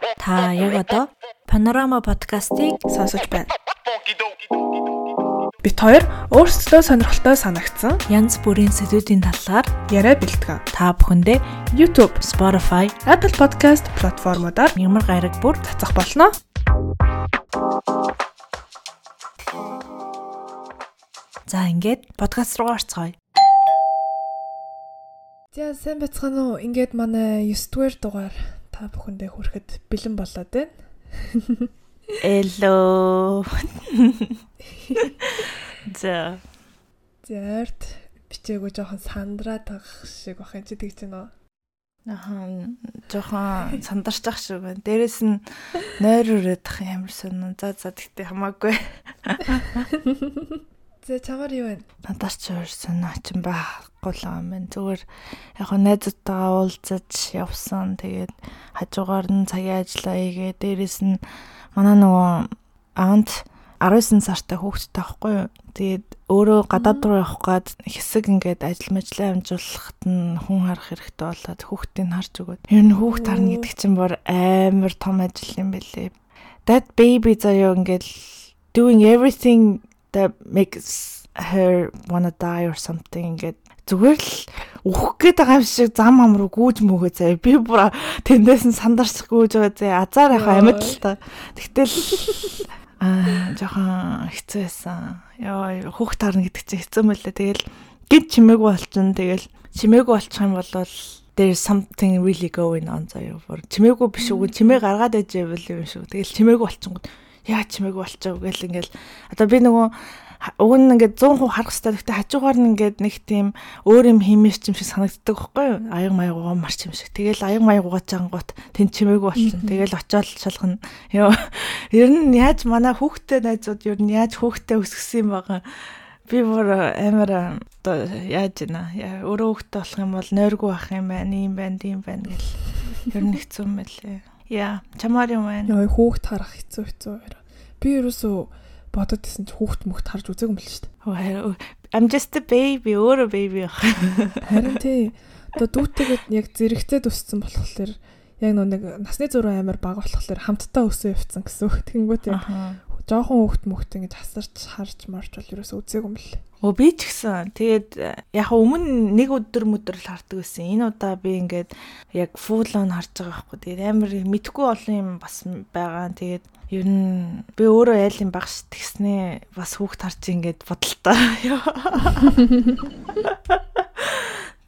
Та яг одоо Panorama подкастыг сонсож байна. Бид хоёр өөрсдөө сонирхолтой санагдсан янз бүрийн сэдвүүдийн талаар яриа бэлтгэн. Та бүхэндээ YouTube, Spotify, Apple Podcast платформудаар ямар гараг бүр цацах болно. За ингээд подкаст руу орцгоё. За сайн бацхан уу. Ингээд манай 9 дугаар дугаар та бүхэндээ хүрэхэд бэлэн болоод байна. Элло. За. Зэрт бичээгөө жоохон сандраад шиг бах юм чи тэгж байна уу? Аха жоохон сандарч ах шиг байна. Дээрэс нь нойр өрөөд ах ямар сонин. За за тэгтээ хамаагүй. За чамаар юу вэ? Надаас ч өөр санаач байхгүй л юм байна. Зүгээр яг хөө найзуудтайгаа уулзаж явсан. Тэгээд хажуугаар нь цагийн ажиллаа хийгээ. Дээрэс нь манай нөгөө аавд 19 сартай хүүхэдтэй байхгүй юу? Тэгээд өөрөө гадаад руу явах гад хэсэг ингээд ажил мэжлээ амжуулахад нь хүн харах хэрэгтэй болоод хүүхдийг харж өгөөд. Ер нь хүүхд харна гэдэг чинь бүр амар том ажил юм бэлээ. That baby заяа ингээд doing everything that makes her wanna die or something ингээд зүгээр л өөх гээд байгаа юм шиг зам ам руу гүйж мөгөө заяа би бүр тэндээс нь сандарч гүйж байгаа заяа азар яхаа амьд л та. Тэгтэл аа жоохон хэцүү байсан. Ёо хүүхд таарна гэдэг чинь хэцүү мөлий тэгэл гид чимээгүй болчихно. Тэгэл чимээгүй болчих юм бол there is something really going on заяа бүр чимээгүй биш үгүй. Чимээ гаргаад байж байвал юм шүү. Тэгэл чимээгүй болчихгоо яа чимээгүй болчихоо гэл ингээл одоо би нөгөө уг нь ингээд 100% харах хэрэгтэй. Гэхдээ хажуугаар нь ингээд нэг тийм өөр юм хиймээс юм шиг санагддаг байхгүй юу? Аян маягуугаа марч юм шиг. Тэгэл аян маягуугаа чангууд тэн чимээгүй болчихно. Тэгэл очиод шалгана. Йоо. Ер нь яаж манай хүүхдтэй найзууд ер нь яаж хүүхдтэй өсгсөн юм байгаа. Би бүр амар оо яаж ийна. Өөрөө хүүхдтэй болох юм бол нойргүй байх юм байна. Ийм байна, тийм байна гэл. Ер нь хэцүү юм байлээ. Яа, чамаар юм байна. Яа, хүүхд харах хэцүү хэцүү. Би ерөөсөө бодод исэн чи хүүхд мөхт харж үзээгүй юм л шүү дээ. I'm just a baby, өөрөө baby. Харин тий. Одоо дүүтэйгээд яг зэрэгцээд өссөн болохоор яг нэг насны зураг амар бага болохоор хамтдаа өсөө явцсан гэсэн үг. Тэгэнгүүт яг жоохон хүүхд мөхт ингэж хасарч харж марч бол ерөөсөө үзээгүй юм л. Өө би ч гэсэн. Тэгээд яг өмнө нэг өдөр мөдөр л хардаг байсан. Энэ удаа би ингээд яг full on харж байгаа байхгүй. Тэгээд амар мэдхгүй олон юм бас байгаа. Тэгээд ер нь би өөрөө айлын багш тэгснээ бас хүүхд харж ингээд бодолтой.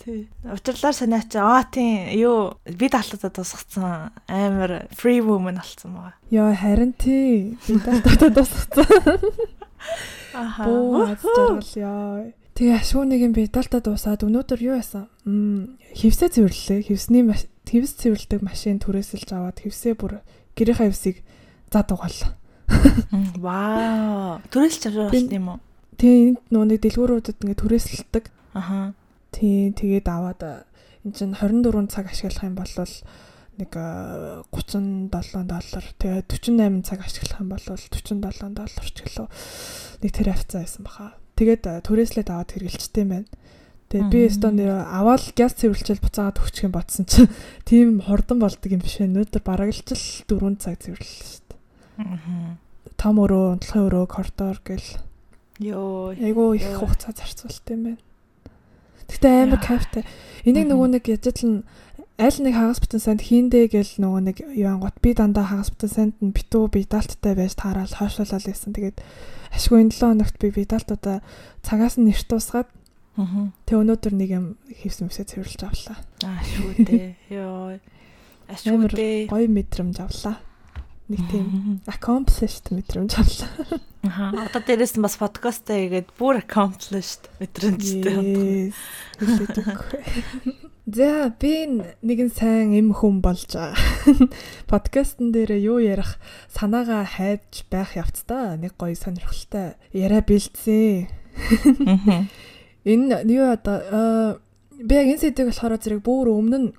Тий. Учирлаар санаач аа тийм юу би даалтадаа тусгацсан амар free woman болсон байгаа. Йоо харин тий би даалтадаа тусгацсан. Аха. Боо жаргал яа. Тэгээ ашгүй нэг юм би даалтаа дуусаад өнөөдөр юу яасан? Хевсээ цэвэрлээ. Хевсний хевс цэвэрлдэг машин түрээсэлж аваад хевсээ бүр гэрийнхаа хевсийг зад угаалаа. Вау. Түрээсэлж аваад байна юм уу? Тэгээ энд нөө нэг дэлгүүрүүдэд ингээ түрээсэлдэг. Аха. Тий, тэгээд аваад эн чинь 24 цаг ашиглах юм бол нэг 37 доллар. Тэгээд 48 цаг ашиглах юм бол 47 доллар ч гэлөө нэг тэр хавцаа байсан баха. Тэгээд түрээслээд аваад хэрэгэлчтэй юм байна. Тэгээ би өстон нэр аваад газ цэвэрлжэл буцаагаад өгчих юм бодсон чинь тийм хурдан болдог юм биш ээ. Өнөөдөр бараг л ч 4 цаг цэвэрлэлээ шүү дээ. Аа. Том өрөө, унтлахын өрөө, коридор гэл. Йоо. Айгуу их хугацаа зарцуулт юм байна. Гэтэ амар кайфтай. Энийг нөгөө нэг яжтал нь аль нэг хагас бүтэн санд хийндэ гэл нөгөө нэг юангот би дандаа хагас бүтэн санд нь битүү бидалттай байж таарал хойшлуулаад байсан. Тэгээд ашгүй энэ 7 хоногт би бидалтуудаа цагаас нь нэрт тусгаад Тэг өнөөдөр нэг юм хийсэн мэсээ цэвэрлж авлаа. Аа шүү дээ. Йоо. Ашгүй дээ. Гоё мэдрэмж авлаа нэг тийм accomplished мэдрэмж авлаа. Аха. Одоо дээрээс нь бас подкастаа хийгээд бүр accomplished мэдрэмжтэй. За би нэгэн сайн эм хүн болж байгаа. Подкастн дээр юу ярих санаагаа хайж байх явцдаа нэг гоё сонирхолтой яриа бэлдсэн. Энэ юу одоо би яг энэ сэдвийг болохоор зэрэг бүр өмнө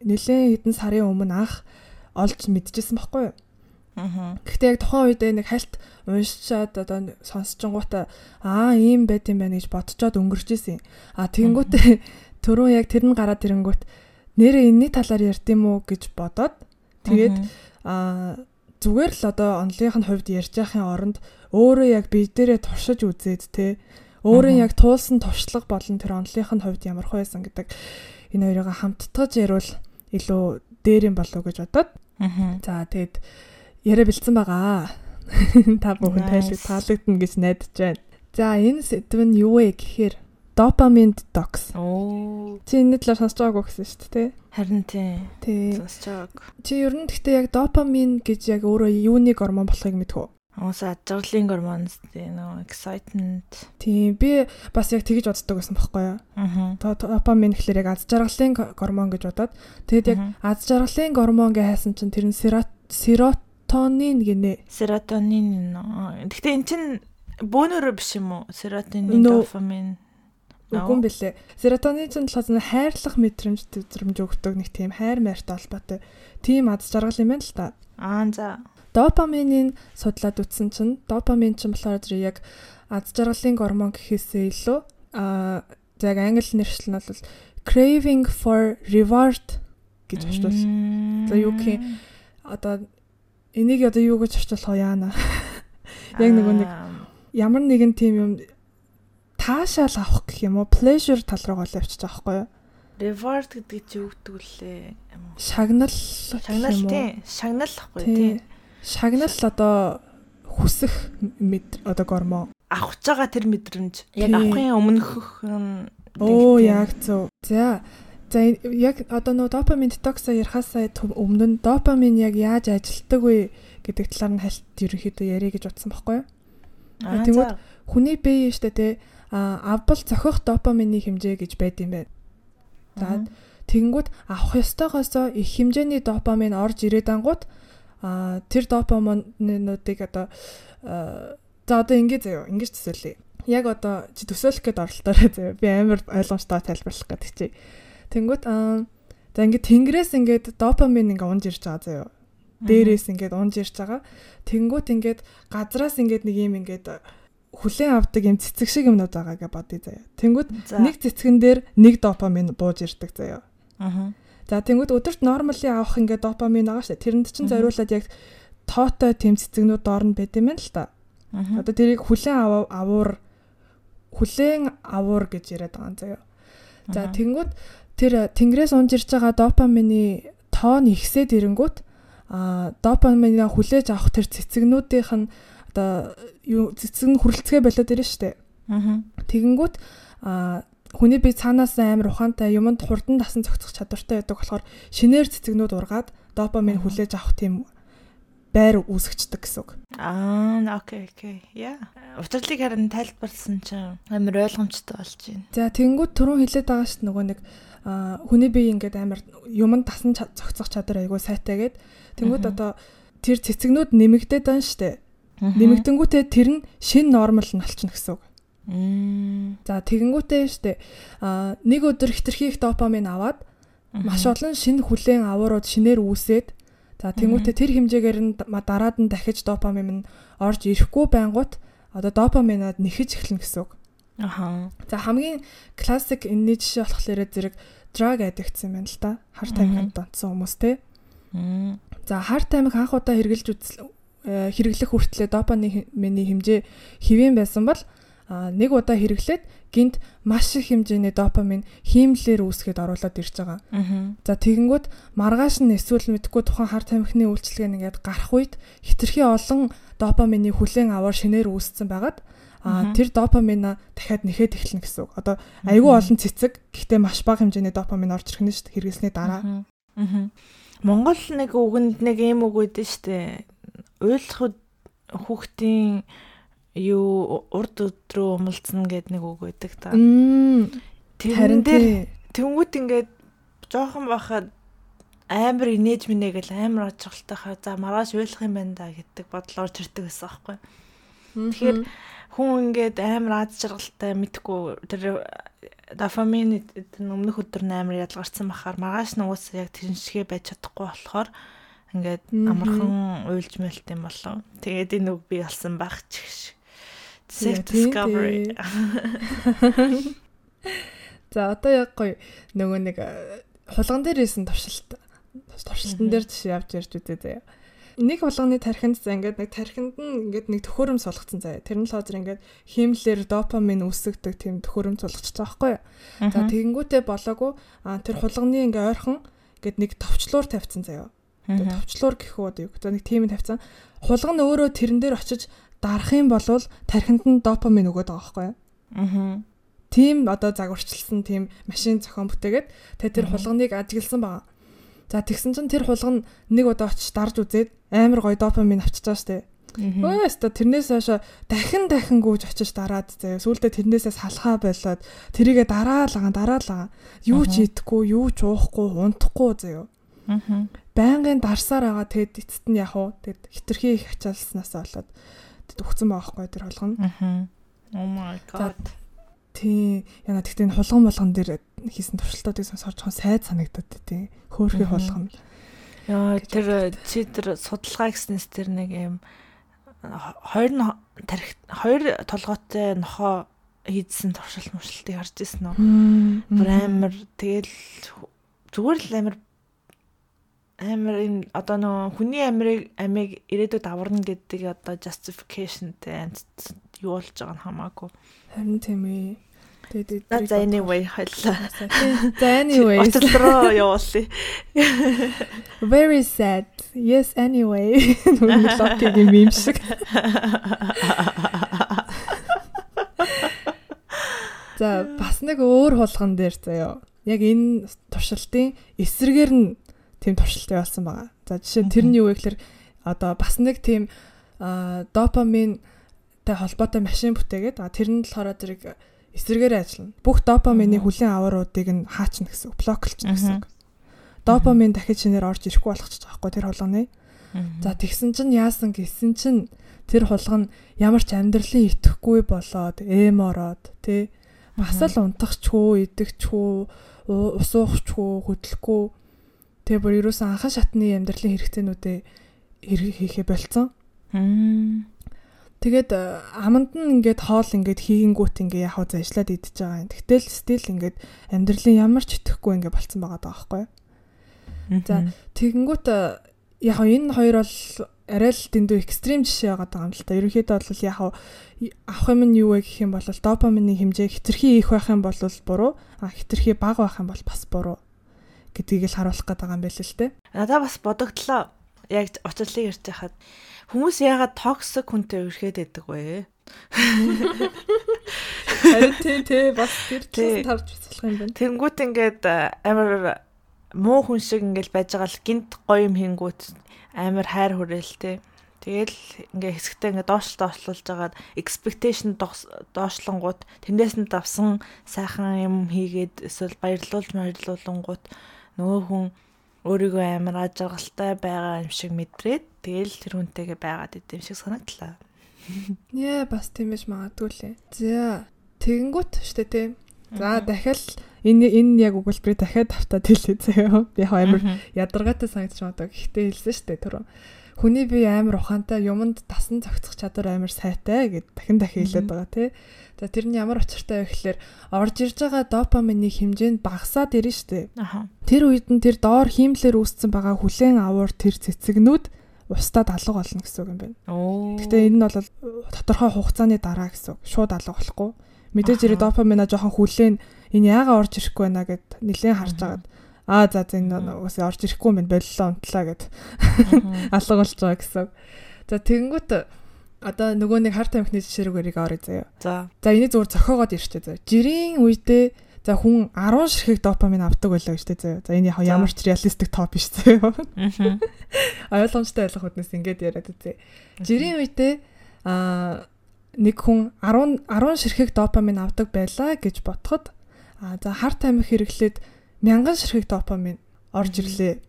нэлээд хэдэн сарын өмнө анх олж мэдчихсэн байхгүй юу? Аа. Гэхдээ яг тухайн үед нэг хальт уншичаад одоо сонсчингуудаа аа ийм байт юм байна гэж бодцоод өнгөрч исэн. Аа тэгэнгүүтээ түрүү яг тэр нь гараад ирэнгүүт нэрээ энэний талаар ярьд юм уу гэж бодоод Тэгээд аа зүгээр л одоо онлынхын хувьд ярьж байхын оронд өөрөө яг бие дээрээ туршиж үзээд те өөрөө яг туулсан туршлага болон тэр онлынхын хувьд ямар хөөсөн гэдэг энэ хоёрыг хамттаж ярил илүү дээр юм болов уу гэж бодоод. За тэгээд яриа бэлдсэн байгаа. Та бүхэн тайлбар таалагдана гэж найдаж байна. За энэ сэдв нь юу вэ гэхээр Dopamine detox. Оо. Чи энэ талаар сонсож байгаагүй гэсэн шүү дээ, тий? Харин тий. Тий. Сонсож байгааг. Чи ер нь гэхдээ яг допамин гэж яг өөрөө юуны гормон болохыг мэдэх үү? Уус ажиглалын гормон тий нөө excitement. Тий, би бас яг тэгэж боддог байсан байхгүй юу? Аа. Допамин гэхэлэр яг аз жаргалын гормон гэж бодоод тэгэд яг аз жаргалын гормон гэж хайсан чинь тэр нь серотонин гинэ. Серотонин. Гэхдээ эн чинь бөөнөрөө биш юм уу? Серотонин, дофамин. Үгүй юм бэлээ. Серотонин чинь болохоор хайрлах мэдрэмж төвдрэмж өгдөг нэг тийм хайр майртай холбоотой тийм аз жаргал юм байна л та. Аа за. Допаминыг судлаад үтсэн чинь допамин чинь болохоор зэрэг яг аз жаргалын гормон гэхээсээ илүү аа яг англи нэршил нь бол craving for reward гэж орчуул. За юу гэх юм одоо энийг одоо юу гэж орчуулах яана. Яг нөгөө нэг ямар нэгэн тийм юм таашаал авах гэх юм уу? Pleasure тал руу гол явчих жоохгүй юу? Reward гэдэг чи юу гэдэг лээ шагнал шагнал тий. Шагнал ахгүй тий. шагнал одоо хүсэх одоо гормон авах байгаа тэр мэдрэмж. Яг авахын өмнөх оо яг зөв. За За яг одоо нөө допамин детоксоо ярихаасаа өмнө нь допамин яг яаж ажилтдаг вэ гэдэг талаар нь хальт ерөнхийдөө ярих гэж утсан байхгүй юу? Тэгвэл хүний бие штэ те авбал цохих допамины хэмжээ гэж байд юм байна. За тэгэнгүүт авах ёстойгоосоо их хэмжээний допамин орж ирээд ангууд тэр допаминуудыг одоо за одоо ингэ заяа ингэж төсөөлье. Яг одоо чи төсөөлөх гээд оролдоорой заяа. Би амар ойлгомжтой тайлбарлах гэдэг чи. Тэнгүүт за ингэ тэнгэрээс ингээд допамин ингээ унж ирж байгаа заяа. Дээрээс ингээд унж ирж байгаа. Тэнгүүт ингээд газраас ингээд нэг юм ингээд хүлээн авдаг юм цэцэг шиг юмнууд байгаа гэж бодъё заяа. Тэнгүүд нэг цэцгэн дээр нэг допамин бууж ирдэг заяа. Аа. За тэнгүүд өдөрт нормали авах ингээд допамин байгаа шүү. Тэрэнд чинь зориулаад яг тоотой тэм цэцэгнүүд доор нь байд юм байна л та. Одоо тэрийг хүлээн авуур хүлээн авуур гэж яриад байгаа юм заяа. За тэнгүүд тэр тэнгэрээс унж ирж байгаа допамины тоо нь ихсээд ирэнгүүт а допаминаа хүлээж авах тэр цэцэгнүүдийнх нь одоо юу цэцэг нь хүрэлцгээ болоод ирнэ штэ. Аа. Тэгэнгүүт а хүний бие цаанаас амар ухаантай юмд хурдан дасан цогцох чадвартай байдаг болохоор шинээр цэцэгнүүд ургаад допамин хүлээж авах тийм байр үүсгэждэг гэсэн үг. Аа, окей, окей. Яа. Учирлыг харин тайлбарласан чинь амар ойлгомжтой болж байна. За, тэнгууд түрүүн хэлээд байгаа шүү дээ нөгөө нэг хүний бие ингээд амар юмд дасан цогцох чадвар айгуу сайтай гээд тэнгууд одоо тэр цэцэгнүүд нэмэгдээд байна шүү дээ. Нэмэгдэнгүүтээ тэр нь шин нормал нь болчихно гэсэн үг. За тэгэнгүүтээ штэ а нэг өдөр хитрхи их допамин аваад маш олон шинэ хүлээн аваарууд шинээр үүсээд за тэнгүүтээ тэр хэмжээгээр нь дараад нь дахиж допамин нь орж ирэхгүй байнгут одоо допаминад нэхэж эхэлнэ гэсэн үг. Аха. За хамгийн классик энэний жишээ болохоор зэрэг drug addict юм байна л да. Хар тамхинд донцсон хүмүүс те. За хар тамхи анх удаа хэрглэж Э, хэрэглэх хүртлээр допамины хэмжээ хэвэн байсан бол нэг удаа хэрэглээд гинт маш их хэмжээний допамин хиймлэлээр үүсгээд оруулаад ирж байгаа. За тэгэнгүүт маргааш нь эсвэл мэдхгүй тухайн хар тамхины үйлчлэгээ нэгээд гарах үед хитрхи олон допамины хүлээн аваар шинээр үүссэн байгаад а тэр допамина дахиад нэхэд эхэлнэ гэсэн үг. Одоо айгүй олон цэцэг гэхдээ маш бага хэмжээний допамин орж ирэх нь шүү дээ хэрэглэсний дараа. Монгол нэг үгэнд нэг юм үг үүдэн шүү дээ уйлах хүүхдийн юу урд өдрөө умалцсан гэд нэг үг байдаг та. Тэрэн дээр тэнгуут ингээд жоохон бахад амар инээж минэ гэл амар ажиглалтай хаа за маргааш уйлах юм байна да гэдэг бодол орж ирдэг гэсэн аахгүй. Тэгэхээр хүн ингээд амар аз жаргалтай мэдхгүй тэр дофамин өмнөх өдөр нь амар ялгарсан бахаар маргааш уус яг тэр шигэ байж чадахгүй болохоор Ингээд амархан уйлж мэлт юм болов. Тэгээд энэ үг би олсон баг ч self discovery. За одоо яг гоё нөгөө нэг э, хулган дээр исэн туршилт туршилтан дээр жишээ авч ярьж үзээ заяа. Нэг болгоны тархинд за ингээд нэг тархинд нь ингээд нэг төхөөрөм сулгацсан заяа. Тэр нь л хозэр ингээд химлэр допамин үүсгдэг тийм төхөөрөм байгаа байхгүй юу. За тэгэнгүүтээ болоогүй а тэр хулганы ингээд ойрхон ингээд нэг товчлуур тавьсан заяа. Товчлуур гэх үү одоо нэг тийм тавьсан. Хулган өөрөө тэрэн дээр очиж дарах юм бол тархинд нь допамин өгöd байгаа байхгүй юу. Аа. Тийм одоо загварчилсан тийм машин зохион бүтээгээд тэгээ тэр хулганыг ажигласан байгаа. За тэгсэн чинь тэр хулган нэг удаа очиж дарж үзээд амар гоё допамин авчиж байгаа штэ. Өөс та тэрнээс хойш дахин дахин гүйж очиж дараад заяа. Сүүлдээ тэрнээсээ салхаа болоод тэрийгэ дараалгаа дараалгаа. Юу ч идэхгүй, юу ч уухгүй, унтахгүй заяа. Аа. Байнгын дарсаар байгаа тэгэд эцэст нь яг уу тэгэд хитрхи их ачаалснаас болоод тэгэд өгцөн байгаа хгүй тэр хулган. Аа. Oh my god. Тий. Яна тэгтээ хулган болгон дээр хийсэн туршилтуудыг сонсож жоохон сайд санагдаад тий. Хөөхий хулган. Яа тэр чи тэр судалгаа гэснээс тэр нэг юм хоёр тарих хоёр толгойтой нохоо хийдсэн туршилт муршилтыг харж ирсэн үү? Бүр амар тэгэл зүгээр л амар амар энэ одоо нөө хүний амирыг амиг ирээдүйд аварна гэдэг одоо justificationтэй юу болж байгаа нь хамаагүй. Харин тийм ээ. Тэгээд за anyway хойлоо. За anyway. Очлоо явуулъя. Very sad. Yes anyway. Локигийн мим шиг. За бас нэг өөр хулган дээр заяа. Яг энэ туршилтын эсрэгээр нь тийм туршилт явуулсан байгаа. За жишээ нь тэр нь юу вэ гэхээр одоо бас нэг тийм допаминтай холбоотой машин бүтээгээд тэр нь болохоор зэрэг эсрэгээр ажиллана. Бүх допамины хүлэн авааруудыг нь хаачна гэсэн үг, блоклчна гэсэн үг. Допамин дахиж шинээр орж ирэхгүй болгочих жоохгүй тэр хулганы. За тэгсэн чинь яасан гэсэн чинь тэр хулган ямар ч амьдралын итгэхгүй болоод эм ороод тий бас л унтахчгүй, идэгчгүй, усуухчгүй, хөдлөхгүй тэгээ бүр ерөөсөн анхан шатны амьдралын хэрэгцээнүүдээ хийхэ болцсон. Тэгээд э, аманд нь ингээд хоол ингээд хийгингүүт ингээ яг хаа зажлаад идчихэж байгаа юм. Тэгтэл стил ингээд амьдралын ямар ч итгэхгүй ингээ болцсон байгаа даа байхгүй. За тэгэнгүүт э, яг энэ хоёр бол арай л дэндүү экстрим жишээ байгаа юм л та. Ерөнхийдөө бол яг авах юм нь юу вэ гэх юм бол допамины хэмжээ хитрхи их байх юм бол буруу, а хитрхи бага байх юм бол бас буруу гэдгийг л харуулах гээд байгаа юм байл л те. Надаа бас бодогдлоо. Яг уцаллыг ярьж хахад Хүмүүс яагаад токсик хүнтэй үрхэд байдаг вэ? Харин тий тий бас тэр чинь тарж бицлэх юм байна. Тэнгүүт ингээд амар муу хүн шиг ингээд байж байгаа л гинт гоё юм хингүүт амар хайр хүрээл тий. Тэгэл ингээ хэсэгтээ ингээ доош доошлуулж агаад expectation доошлонгууд тэндээс нь давсан сайхан юм хийгээд эсвэл баярлуул баярлуулангууд нөгөө хүн өөрийгөө амар ажиглалтай байгаа юм шиг мэдрээд тэгэл тэр хүнтэйгээ байгаад идэм шиг санагдлаа. Яа бас тийм байж магадгүй лээ. За тэгэнгүүт штэ тий. За дахиад энэ энэ яг өгүүлбэрийг дахиад автаад хэлээ заяа. Би амар ядаргаатай санагдчих магадгүй. Гэхдээ хэлсэн штэ түрүү хүний бие амар ухаантай юмд дасан зохицох чадвар амар сайтай гэд дахин дахин хэлээд байгаа тий. За тэр нь ямар учиртай вэ гэхээр орж ирж байгаа допамины хэмжээ нь багасаад ирнэ шүү дээ. Тэр үед нь тэр доор хиймлэр үүссэн байгаа хүлэн авуур тэр цэцэгнүүд устдад алга болно гэсэн үг юм байна. Гэхдээ энэ нь бол тодорхой хугацааны дараа гэсэн үг. Шууд алга болохгүй. Мэдээж ирээ допамина жоохон хүлээн энэ яагаад орж ирэхгүй байна гэд нэлээд харж агаад аа за за энэ уус орж ирэхгүй юм боллоо унтлаа гэд алга болж байгаа гэсэн. За тэгэнгүүт одоо нөгөө нэг харт амхны жишээгээрийг орё заяа. За. За энийг зүгээр зохиогоод ирчтэй заяа. Жирийн үедээ за хүн 10 ширхэг допамин авдаг байлаа гэжтэй заяа. За энэ яг ямар ч реалистик топ биш заяа. Аа. Ойлгомжтой ойлгох хүнээс ингэж яриад үзье. Жирийн үедээ аа нэг хүн 10 10 ширхэг допамин авдаг байлаа гэж ботход аа за харт амх хэрэглээд мянган ширхэг допамин орж ирлээ.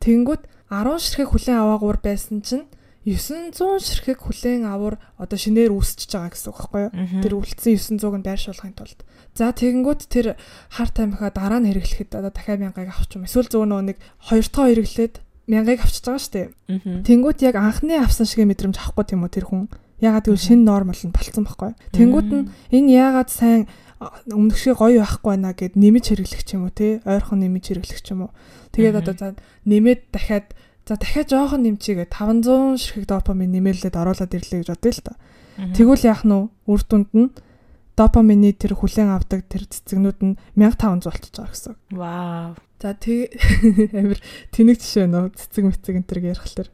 Тэнгүүд 10 ширхэг хүлэн аваагаар байсан чинь 900 ширхэг хүлэн аваар одоо шинээр үүсчихэж байгаа гэсэн үг байхгүй юу? Тэр үлдсэн 900-ыг нь байршуулахын тулд. За тэгэнгүүт тэр харт амхаа дараа нь хэрэглэхэд одоо дахиад мянгаыг авч юм. Эсвэл зөв нөгөө нэг хоёр дахь хэрэглээд мянгаыг авчиж байгаа шүү дээ. Тэнгүүт яг анхны авсан шиг мэдрэмж авахгүй тийм үү тэр хүн. Ягаад гэвэл шинэ нормал нь болцсон байхгүй. Тэнгүүд нь энэ ягаад сайн өмнөх шиг гоё байхгүй байна гэд нэмж хэрэглэх ч юм уу те ойрхон нэмж хэрэглэх ч юм уу. Тэгээд одоо за нэмээд дахиад за дахиад жоохон нэмчихээ 500 ширхэг допамин нэмэлээд оруулаад ирлээ гэж бодъё л та. Тэгвэл яах нь үр дүнд нь допамины тэр хүлэн авдаг тэр цэцэгнүүд нь 1500 болчихж байгаа гэсэн. Вау. За тэг амир тэнэг жишээ нөө цэцэг мэцэг энэ төр ярих лэр.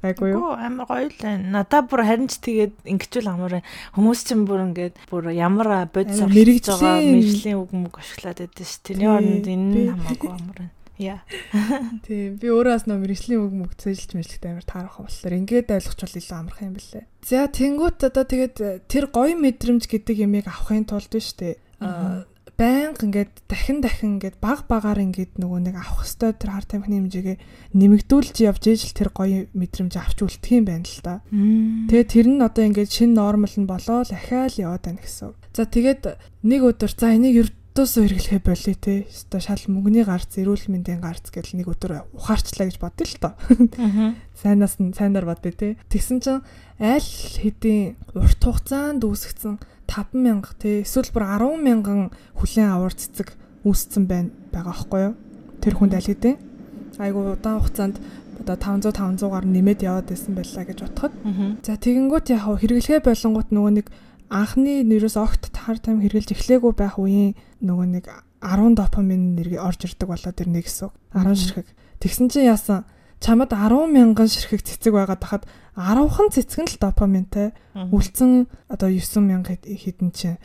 Айгуу юу? Амар гоё л байна. Надаа бүр харин ч тэгээд ингэчүүл амар хүмүүс чинь бүр ингээд бүр ямар бодис мэрэгж байгаа мэрэгжлийн үг мөг ашиглаад байдсан ш. Тэрний оронд энэ хамаагүй амар байна. Яа. Тийм би өөрөө бас нөө мэрэгжлийн үг мөг цэжилж мэжлэхтэй амар таарах болохоор ингээд ойлгочвол илүү амарх юм бэлээ. За тэнгуут одоо тэгээд тэр гоё мэдрэмж гэдэг ямиг авахын тулд биш үү? Аа байнга ингээд дахин дахин ингээд баг багаар ингээд нөгөө нэг авах хөстой тэр хар тамхины хэмжээгээ нэмэгдүүлж явж ижил тэр гоё мэдрэмж авч үлдэх юм байна л да. Тэгээ тэр нь одоо ингээд шин нормал нь болоод ахаал яваад байна гэсэн. За тэгээд нэг өдөр за энийг ердөөс хэрэглэхэ болъё те. Өстой шал мөнгөний гарц, эрүүл мэндийн гарц гэл нэг өдөр ухаарчлаа гэж бодъё л тоо. Сайнаас нь сайнаар бодъё те. Тэгсэн чинь аль хэдийн урт хугацаанд үүсгэсэн 5000 тий эсвэл бүр 10 мянган хүлэн аваар цэцэг үүсцэн байна байгаа байхгүй юу? Тэр хүнд аль хэдийн айгу удаан хугацаанд одоо 500 500-аар нэмээд яваад байсан байлаа гэж бодоход. За тэгэнгүүт яг хэрэглэхээ болонгууд нөгөө нэг анхны нэрээс огт тахар тайм хэрэглэж эхлэегүй байх үеийн нөгөө нэг 10 допамин нэр орж ирдэг болоод ирнэ гэсэн. 10 ширхэг. Тэгсэн чинь яасан? Чамд 10 мянган ширхэг цэцэг байгаад хахад 10хан цэцэг нь л допаминтай. Үлдсэн одоо 9 мянга хэдэн чинь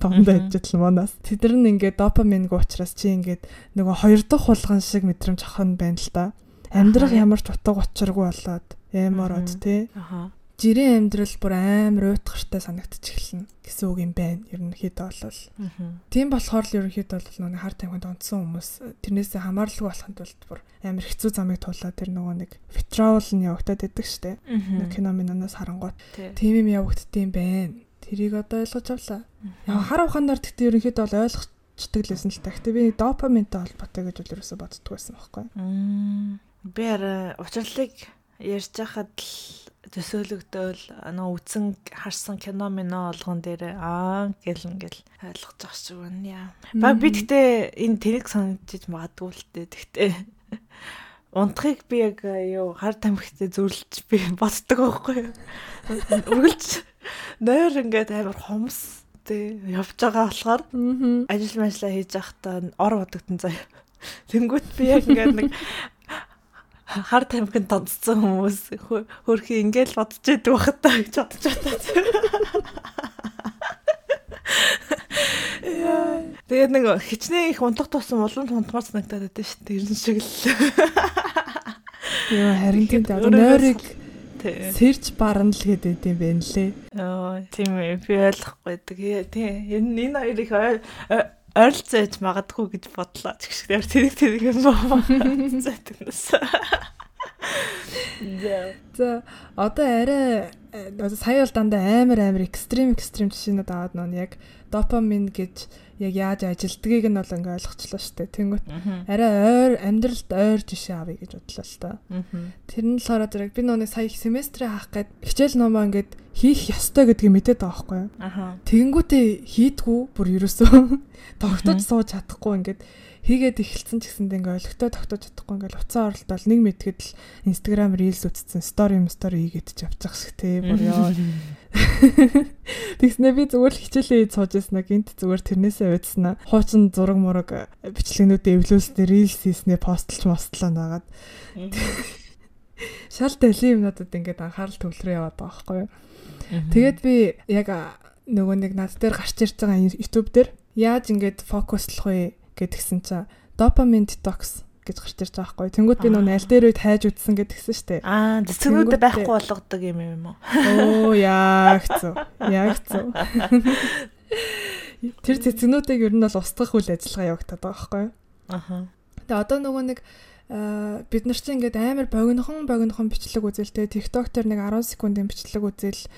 томдоо ижил манаас. Тэдэр нь ингээд допаминг уучраас чи ингээд нөгөө хоёр дахь хулган шиг мэдрэмж авах нь байна л да. Амьдрах ямар ч утга учиргүй болоод эмород тий жирийн амьдрал бүр амар уйтгартай санагдчих эхэлнэ гэсэн үг юм байна. Ерөнхийдөө бол. Тийм болохоор л ерөнхийдөө бол нөгөө хар тамхинд онцсон хүмүүс тэрнээсээ хамааралгүй болохын тулд бүр амар хэцүү замыг туулаад тэр нөгөө нэг витрол нь явагдаад байдаг штэ. Кино миноноос харангуут. Тийм юм явагддсан байна. Тэрийг одоо ойлгож авлаа. Яг хар ухаанаар тэгтээ ерөнхийдөө бол ойлгочдөг лсэн л та. Гэтэ би допаминтай холбоотой гэж бол ерөөсө боддог байсан байхгүй. Би арай учирлыг ярьж хахад л төсөөлөгдөөл нөө үтсэн харсан кино мино олгон дээр аа гэл ингээл ойлгож байгаа ч юм яа. Баг би гэхдээ энэ тэнэг санагдчих магадгүй л дээ. Гэхдээ унтахыг би яг юу хар тамхитай зүрлж би боддог байхгүй юу. Үргэлж нойр ингээд амар хомс тий явж байгаа болохоор ажил мэжлээ хийж байхдаа ор бодогдсон заяа. Тэнгүүт би яг ингээд нэг хар тамхинд тонцсон хүмүүс хөрхи ингээл бодож идэг бахта гэж бодож байна. Тэгээд нэг хичнээн их унтах тусам улам тунтмаар санагдаад байдаг шүү дээ. Ерэн шиг л. Йоо харин тийм. Нойрыг сэрж барна л гэдэг юм байна лээ. Йоо тийм ээ би ойлгохгүй байдаг. Тийм энэ хоёр их ойролцоож магадгүй гэж бодлоо. Тэгшгээр тэрэг тэрэг юм боо. Зэтгнэс. За одоо арай сая бол дандаа амар амар экстрим экстрим жишээнүүд аваад нөө яг допамин гэж яг яаж ажилдгийг нь бол ингээ ойлгочлоо штэ. Тэнгүүт арай ойр амьдралд ойр жишээ авъя гэж бодлоо л та. Тэр нь болохоор зэрэг би нөө сая семестрээ хаах гээд хичээл номоо ингээд хийх ёстой гэдгийг мэдээд байгаа байхгүй юу. Тэгэнгүүтээ хийдгүү бүр ерөөсөө тогтож сууж чадахгүй ингээд хийгээд эхэлсэн ч гэсэндээ ингээ олигтой тогтоож чадахгүй ингээ уцаа оролдол нэг мэдгэд л Instagram Reels үтцсэн story юм story хийгээд ч явчих шиг тий бүр ёо. Тэгснэ би зүгээр л хичээлээ хийж сууж яснаа гинт зүгээр тэрнээсээ уйдснаа. Хуучин зураг мураг бичлэгнүүдээ эвлүүлснээр Reels хийснээ постлж мостлоо нагаад. Шал дэлийн юмнуудад ингээд анхаарал төвлөрөө яваад байгаа байхгүй юу. Тэгээд би яг нөгөө нэг над дээр гарч ирж байгаа YouTube дээр яаж ингээд фокуслох вэ гэдгсэн чинь допамин детокс гэж гарч ирж байгаа байхгүй. Тэнгүүд би нөө аль дээр үед хайж үтсэн гэдгсэн штэ. Аа, цэцгүүд байхгүй болгодог юм юм уу? Оо, яг зөв. Яг зөв. Тэр цэцгнүүдийг ер нь бол устгах үйл ажиллагаа явагдаад байгаа байхгүй. Аха. Тэгээ одоо нөгөө нэг бид нар чинь ингээд амар богинохон богинохон бичлэг үзэлтэй TikTok дээр нэг 10 секундын бичлэг үзэл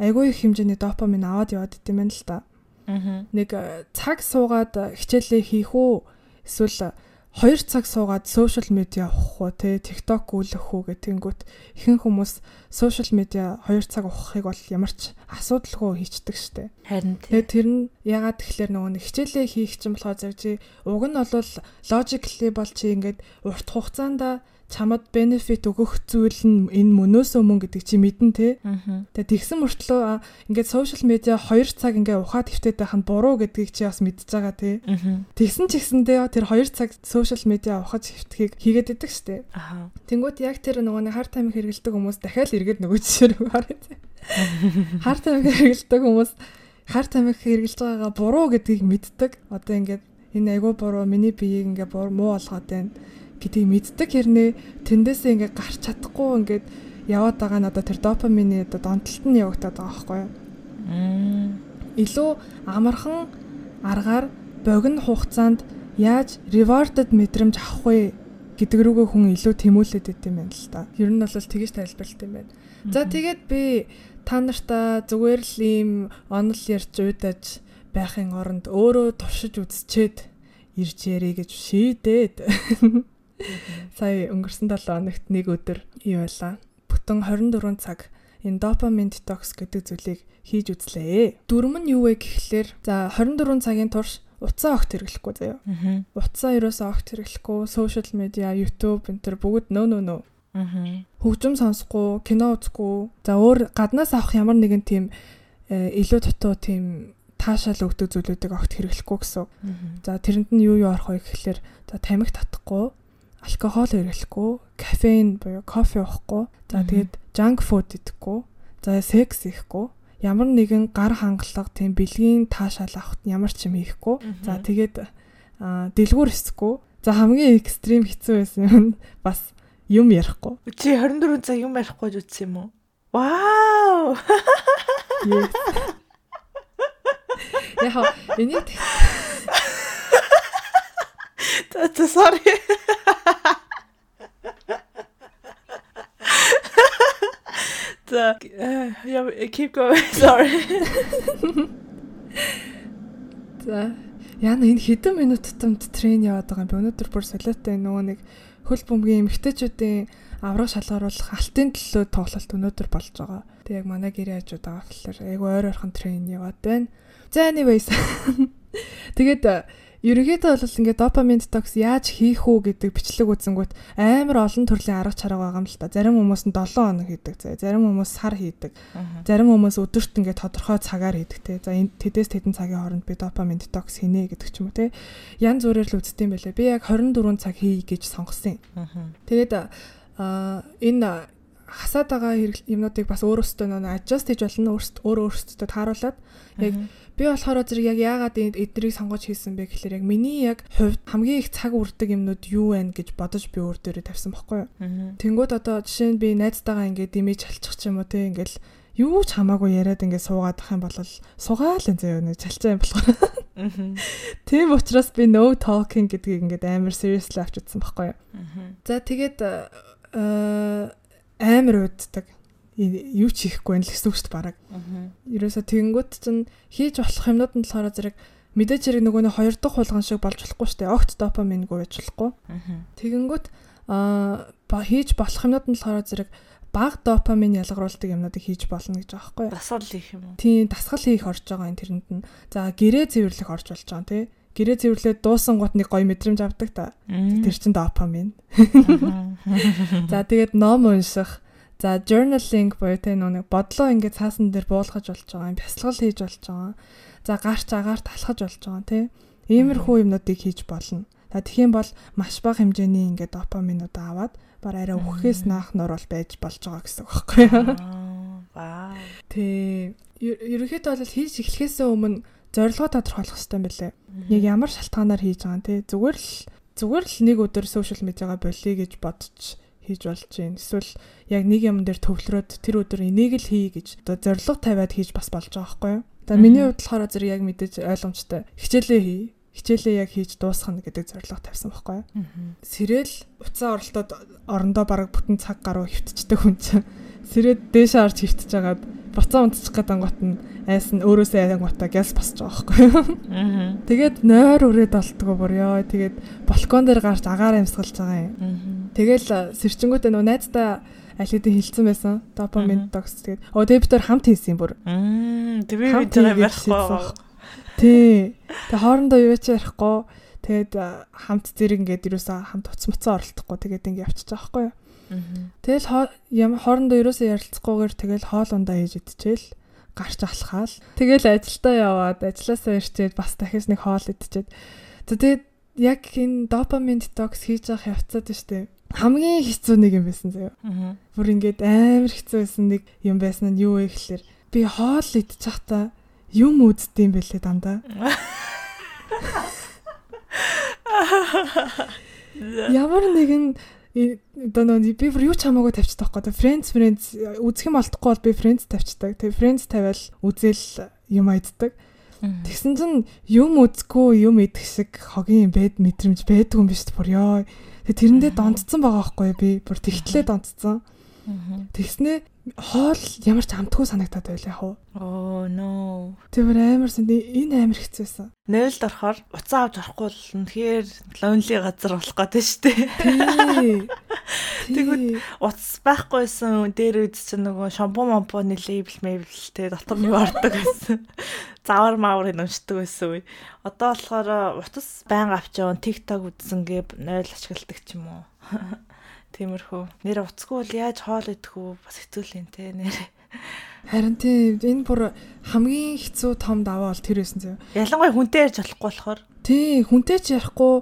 айгүй их хэмжээний допамин аваад яваад идэм байна л та. Аа. Нэг цаг суугаад хичээлээ хийх үү? Эсвэл 2 цаг суугаад сошиал медиа ухах уу те TikTok гүйлэх үү гэтэнгүүт ихэнх хүмүүс сошиал медиа 2 цаг ухахыг бол ямар ч асуудалгүй хийчдэг штэ. Харин тэгээд тэр нь ягаад тэгэхээр нөгөө нэг хичээлээ хийх чинь болохоор зэрэг чи уг нь бол logically бол чи ингээд урт хугацаанд чамд бенефит өгөх зүйл нь энэ мөнөөс өмнө гэдэг чи мэдэн те. Тэгээ тэгсэн мөртлөө ингээд сошиал медиа 2 цаг ингээ ухаад хөвтөд байх нь буруу гэдгийг чи бас мэдж байгаа те. Тэгсэн ч гэсэндээ тэр 2 цаг сошиал медиа ухаж хөвтхийг хийгээд идэг штэ. Тэнгүүт яг тэр нөгөө нэг хар тамхи хэрэгэлдэг хүмүүс дахиад эргээд нөгөө жишээ рүү харъя те. Хар тамхи хэрэгэлдэг хүмүүс хар тамхи хэрэгжилж байгаагаа буруу гэдгийг мэддэг. Одоо ингээд энэ айгүй буруу миний биеийг ингээ муу болгоод байна гэдгийг мэддэг хэрнээ тэндээсээ ингээ гарч чадахгүй ингээд яваад байгаа нь одоо тэр допамины одоо донтолт нь явагдаад байгаа байхгүй юу. Илүү амархан аргаар богино хугацаанд яаж rewarded мэдрэмж авах вэ гэдэг рүүгээ хүн илүү тэмүүлээд байт юм байна л да. Ер нь бол тэгэж тайлбарлалт юм байна. За тэгээд би та нартаа зүгээр л ийм онол ярьж уйдаж байхын оронд өөрөө туршиж үзчихэд ирж ярий гэж шийдээд Сая өнгөрсөн 7 хоногт нэг өдөр юу байлаа? Бүтэн 24 цаг энэ допамин детокс гэдэг зүйлийг хийж үзлээ. Дүрм нь юу вэ гэхлээр за 24 цагийн турш утсаа огт хэрэглэхгүй заяа. Утсаа ерөөсөө огт хэрэглэхгүй, сошиал медиа, YouTube энэ төр бүгд нөө нөө нөө. Хөгжим сонсохгүй, кино үзэхгүй. За өөр гаднаас авах ямар нэгэн тийм э, илүү дутуу тийм таашаал өгдөг зүйлүүдийг огт хэрэглэхгүй гэсэн. За тэрэнд нь юу юу орох вэ гэхлээр за тамхи татахгүй, алкогол хэрэглэхгүй, кофеин буюу кофе уухгүй, за тэгээд junk food идэхгүй, за секс ихгүй, ямар нэгэн гар хангалга тийм бэлгийн таашаал авахт ямар ч юм хийхгүй. За тэгээд дэлгүүр эсэхгүй. За хамгийн экстрим хэцүү байсан юм бас юм ярихгүй. Чи 24 цаг юм ярихгүй гэж үтсэн юм уу? Вау! Яха, энийг Та sorry. За я keep going sorry. За яна энэ хэдэн минут тутамд трен яваад байгаа юм бэ? Өнөөдөр бүр солиотой нөгөө нэг хөл бөмбөгийн эмгтээчүүдийн авраг шалгаруулах алтын төлөө тоглолт өнөөдөр болж байгаа. Тэг яг манай гэрээ хажууд байгаа болохоор айгу ойр ойрхон трен яваад байна. За anyways. Тэгээд Ерөнхийдөө бол ингээд допамин детокс яаж хийх үү гэдэг бичлэг үзэнгүүт амар олон төрлийн арга чарга байгаа юм л та. Зарим хүмүүс нь 7 хоног хийдэг. Зарим хүмүүс сар хийдэг. Зарим хүмүүс өдөрт ингээд тодорхой цагаар хийдэг те. За энэ тэдэс тэдэн цагийн хооронд би допамин детокс хийнэ гэдэг ч юм уу те. Ян зүрээр л үзтiin байлээ. Би яг 24 цаг хий гэж сонгосон юм. Тэгээд энэ хасаад байгаа юмнуудыг бас өөрөөсөө нөө adjust хийж болно өөрөө өөрөөсөө тааруулаад яг Би болохоор зэрэг яг яагаад эднийг сонгож хийсэн бэ гэхэлэр яг миний яг хувьд хамгийн их цаг үрдэг юмнууд юу вэ гэж бодож би өөр дээрээ тавьсан байхгүй юу. Тэнгүүд одоо жишээ нь би найзтайгаа ингээд имиж халчих ч юм уу те ингээл юу ч хамаагүй яриад ингээд суугаад ах юм бол сугаал энэ зөө нэг чалчаа юм болохоор. Тийм учраас би no talking гэдгийг ингээд амар seriously авч утсан байхгүй юу. За тэгээд э, амар уддаг юу ч хийхгүй байх гэсэн үг шүү дээ бараг. Ерөөсө тэгэнгүүт чинь хийж болох юмнууд нь болохоор зэрэг мэдээж хэрэг нөгөө нэг хоёр дахь хулган шиг болж болохгүй шүү дээ. Огт допамингүй байж болохгүй. Тэгэнгүүт аа хийж болох юмнууд нь болохоор зэрэг баг допамин ялгаруулдаг юмнуудыг хийж болно гэж байгаа байхгүй юу? Дасгал хийх юм уу? Тийм, дасгал хийх орж байгаа энэ тэрэнд нь. За, гэрээ цэвэрлэх орж болж байгаа тий. Гэрээ цэвэрлээд дуусан гут нэг гоё мэдрэмж авдаг та. Тэр чин допамин. За, тэгээд ном унших За journaling буюу тэ нэг бодлоо ингээд цаасан дээр буулгаж болж байгаа юм, бясалгал хийж болж байгаа. За гарч агаар талхаж болж байгаа тий. Иймэрхүү юмнуудыг хийж болно. За тэгхийн бол маш бага хэмжээний ингээд допаминууд аваад бар арай үхэхээс наах нор бол байж болж байгаа гэсэн үг байхгүй юу? Вау. Тий. Ерөнхийдөө бол хийж эхлэхээс өмнө зорилгоо тодорхойлох хэрэгтэй юм билэ. Яг ямар шалтгаанаар хийж байгаа юм те. Зүгээр л зүгээр л нэг өдөр сошиал медиагаа болъё гэж бодож хийж болж байна. Эсвэл яг нэг юм дээр төвлөрөөд тэр өдөр энийг л хий гэж одоо зориг тавиад хийж бас болж байгаа байхгүй юу? За миний хувьд болохоор зэрэг яг мэдээж ойлгомжтой. Хичээлээ хий. Хичээлээ яг хийж дуусгах гэдэг зорилго тавьсан байхгүй юу? Сэрэл уцаа оролтод орондоо бараг бүтэн цаг гаруй хөвтчихдэг хүн чинь сэрээд дээшээ орж хөвтж жагаад буцаа унтчих гээд ангот нь айс нь өөрөөсөө аянгуудаа гяс босч байгаа байхгүй. Аа. Тэгээд нойр өрөөд болтгоо ёо. Тэгээд балкон дээр гарч агаар амьсгалж байгаа юм. Аа. Тэгэл сэрчингүүтээ нөө найздаа аль хэдийн хилцэн байсан. Допамин докс тэгээд оо тэгээд бид төр хамт хийсэн юм бүр. Би Хамт бид хийгээд байхгүй. Тий. Тэгээд хоорондоо юу ч ярихгүй. Тэгээд хамт зэрэг ингээд юусаа хамт уцмцсан оролдохгүй тэгээд ингээд явчихж байгаа байхгүй юу. Аа. Тэгэл хоорондоо юусаа ярилцахгүйгээр тэгэл хоол ундаа хийж идчихэл гарч алхаал. Тэгэл ажилдаа яваад ажилласаа ирчээд бас дахиж нэг хоол идчихэд. Тэгээд яг энэ допамин детокс хийж явах явцад штэ хамгийн хэцүү нэг юм байсан заяа. Аа. Бүр ингээд амар хэцүү байсан нэг юм байсан нь юу вэ гэхэлэр би хоол идчих та юм үздэм бэлээ дандаа. Ямар нэгэн одоо нөө би бүр юу ч хамаагүй тавьчихдаг байхгүй. Friends Friends үзэх юм олдохгүй бол би Friends тавьчихдаг. Тэгээ Friends тавиал үзэл юм айддаг. Тэгсэн чинь юм үзэхгүй юм идэх шиг хогийн бэд мэдрэмж байдгүй юм биш бүр ёо. Тэгээ тэрэндээ донцсон байгаа байхгүй би бүр тэгтлээ донцсон. Тэгснээ хоол ямар ч амтгүй санагдаад байл яах вэ? Oh no. Тэр амар сан энэ амар хэцүүсэн. Нээлд орохоор уцаа авч орохгүй бол үнэхээр lonely газар болох гэдэг шүү дээ. Тэгвэл Уц байхгүйсэн дээр үз чинь нөгөө шампу mamпоны лейбл мэйблтэй дотор нь ордог байсан. Завар мааврыг уншдаг байсан үе. Одоо болохоор утас байн авч яваа TikTok үзсэнгээ нойл ашигладаг ч юм уу. Тиймэрхүү. Нэр уцгүй бол яаж хоол идэх үү? Бас хэцүүлэн те нэр. Харин тий энэ бүр хамгийн хэцүү том даваа бол тэр байсан зөө. Ялангуяа хүнтэй ярьж болохгүй болохоор. Тий хүнтэй ч ярихгүй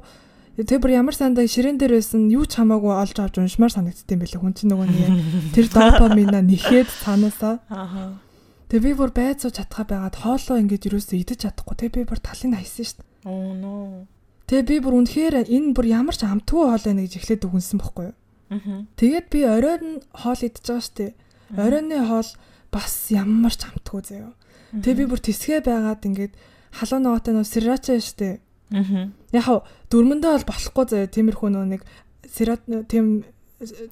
тэр бүр ямар сандаа ширээн дээр байсан юу ч хамаагүй олж авч уншмаар санагддсан байлээ хүн чинь нөгөө нэг тэр допамина нэхээд цаанаасаа Аа. тэгээ би бүр байцуу чадхаа байгаад хоолоо ингэж юусоо идэж чадахгүй тэгээ би бүр талын хайсан шүү дээ Oh no. тэгээ би бүр үнэхээр энэ бүр ямар ч амтгүй хоол байна гэж эхлээд үгэнсэн бохгүй юу. Тэгээд би оройн хоол идэж байгаа шүү дээ оройны хоол бас ямар ч амтгүй заяа тэгээ би бүр тэсгээ байгаад ингээд халуун ногоотой нөө срирача шүү дээ. Яг хав дөрмөндөө бол болохгүй заяа тиймэрхүү нөө нэг сират тийм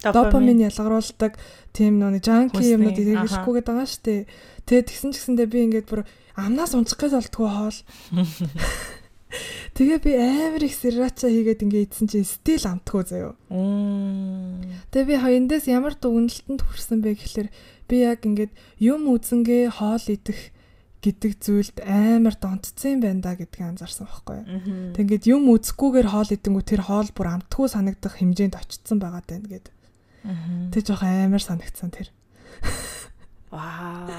Допамин. ялгаруулдаг тийм нөө нэг жанки юмнууд аха. хэрэглэхгүй гэдэг байгаа шүү дээ. Тэгээд тэгсэн ч гэсэндээ би ингээд бүр амнаас унцах гэж болтгоо хоол. Тэгээ би амар их срирача хийгээд ингээд идсэн чинь стил амтгүй заяа. Мм. Тэгээ би хаяндаас ямар дүгнэлтэнд хүрсэн бэ гэхэлэр би яг ингээд юм үзэнгээ хоол идэх гэдэг зүйлд амар донтцсон юм байна да гэдгийг анзаарсан байхгүй. Тэг ингээд юм үзэхгүйгээр хоол идэнгүү тэр хоол бүр амтгүй санагдах хэмжээнд очсон байгаа даа гэд. Тэг жоох амар санагдсан тэр. Вау.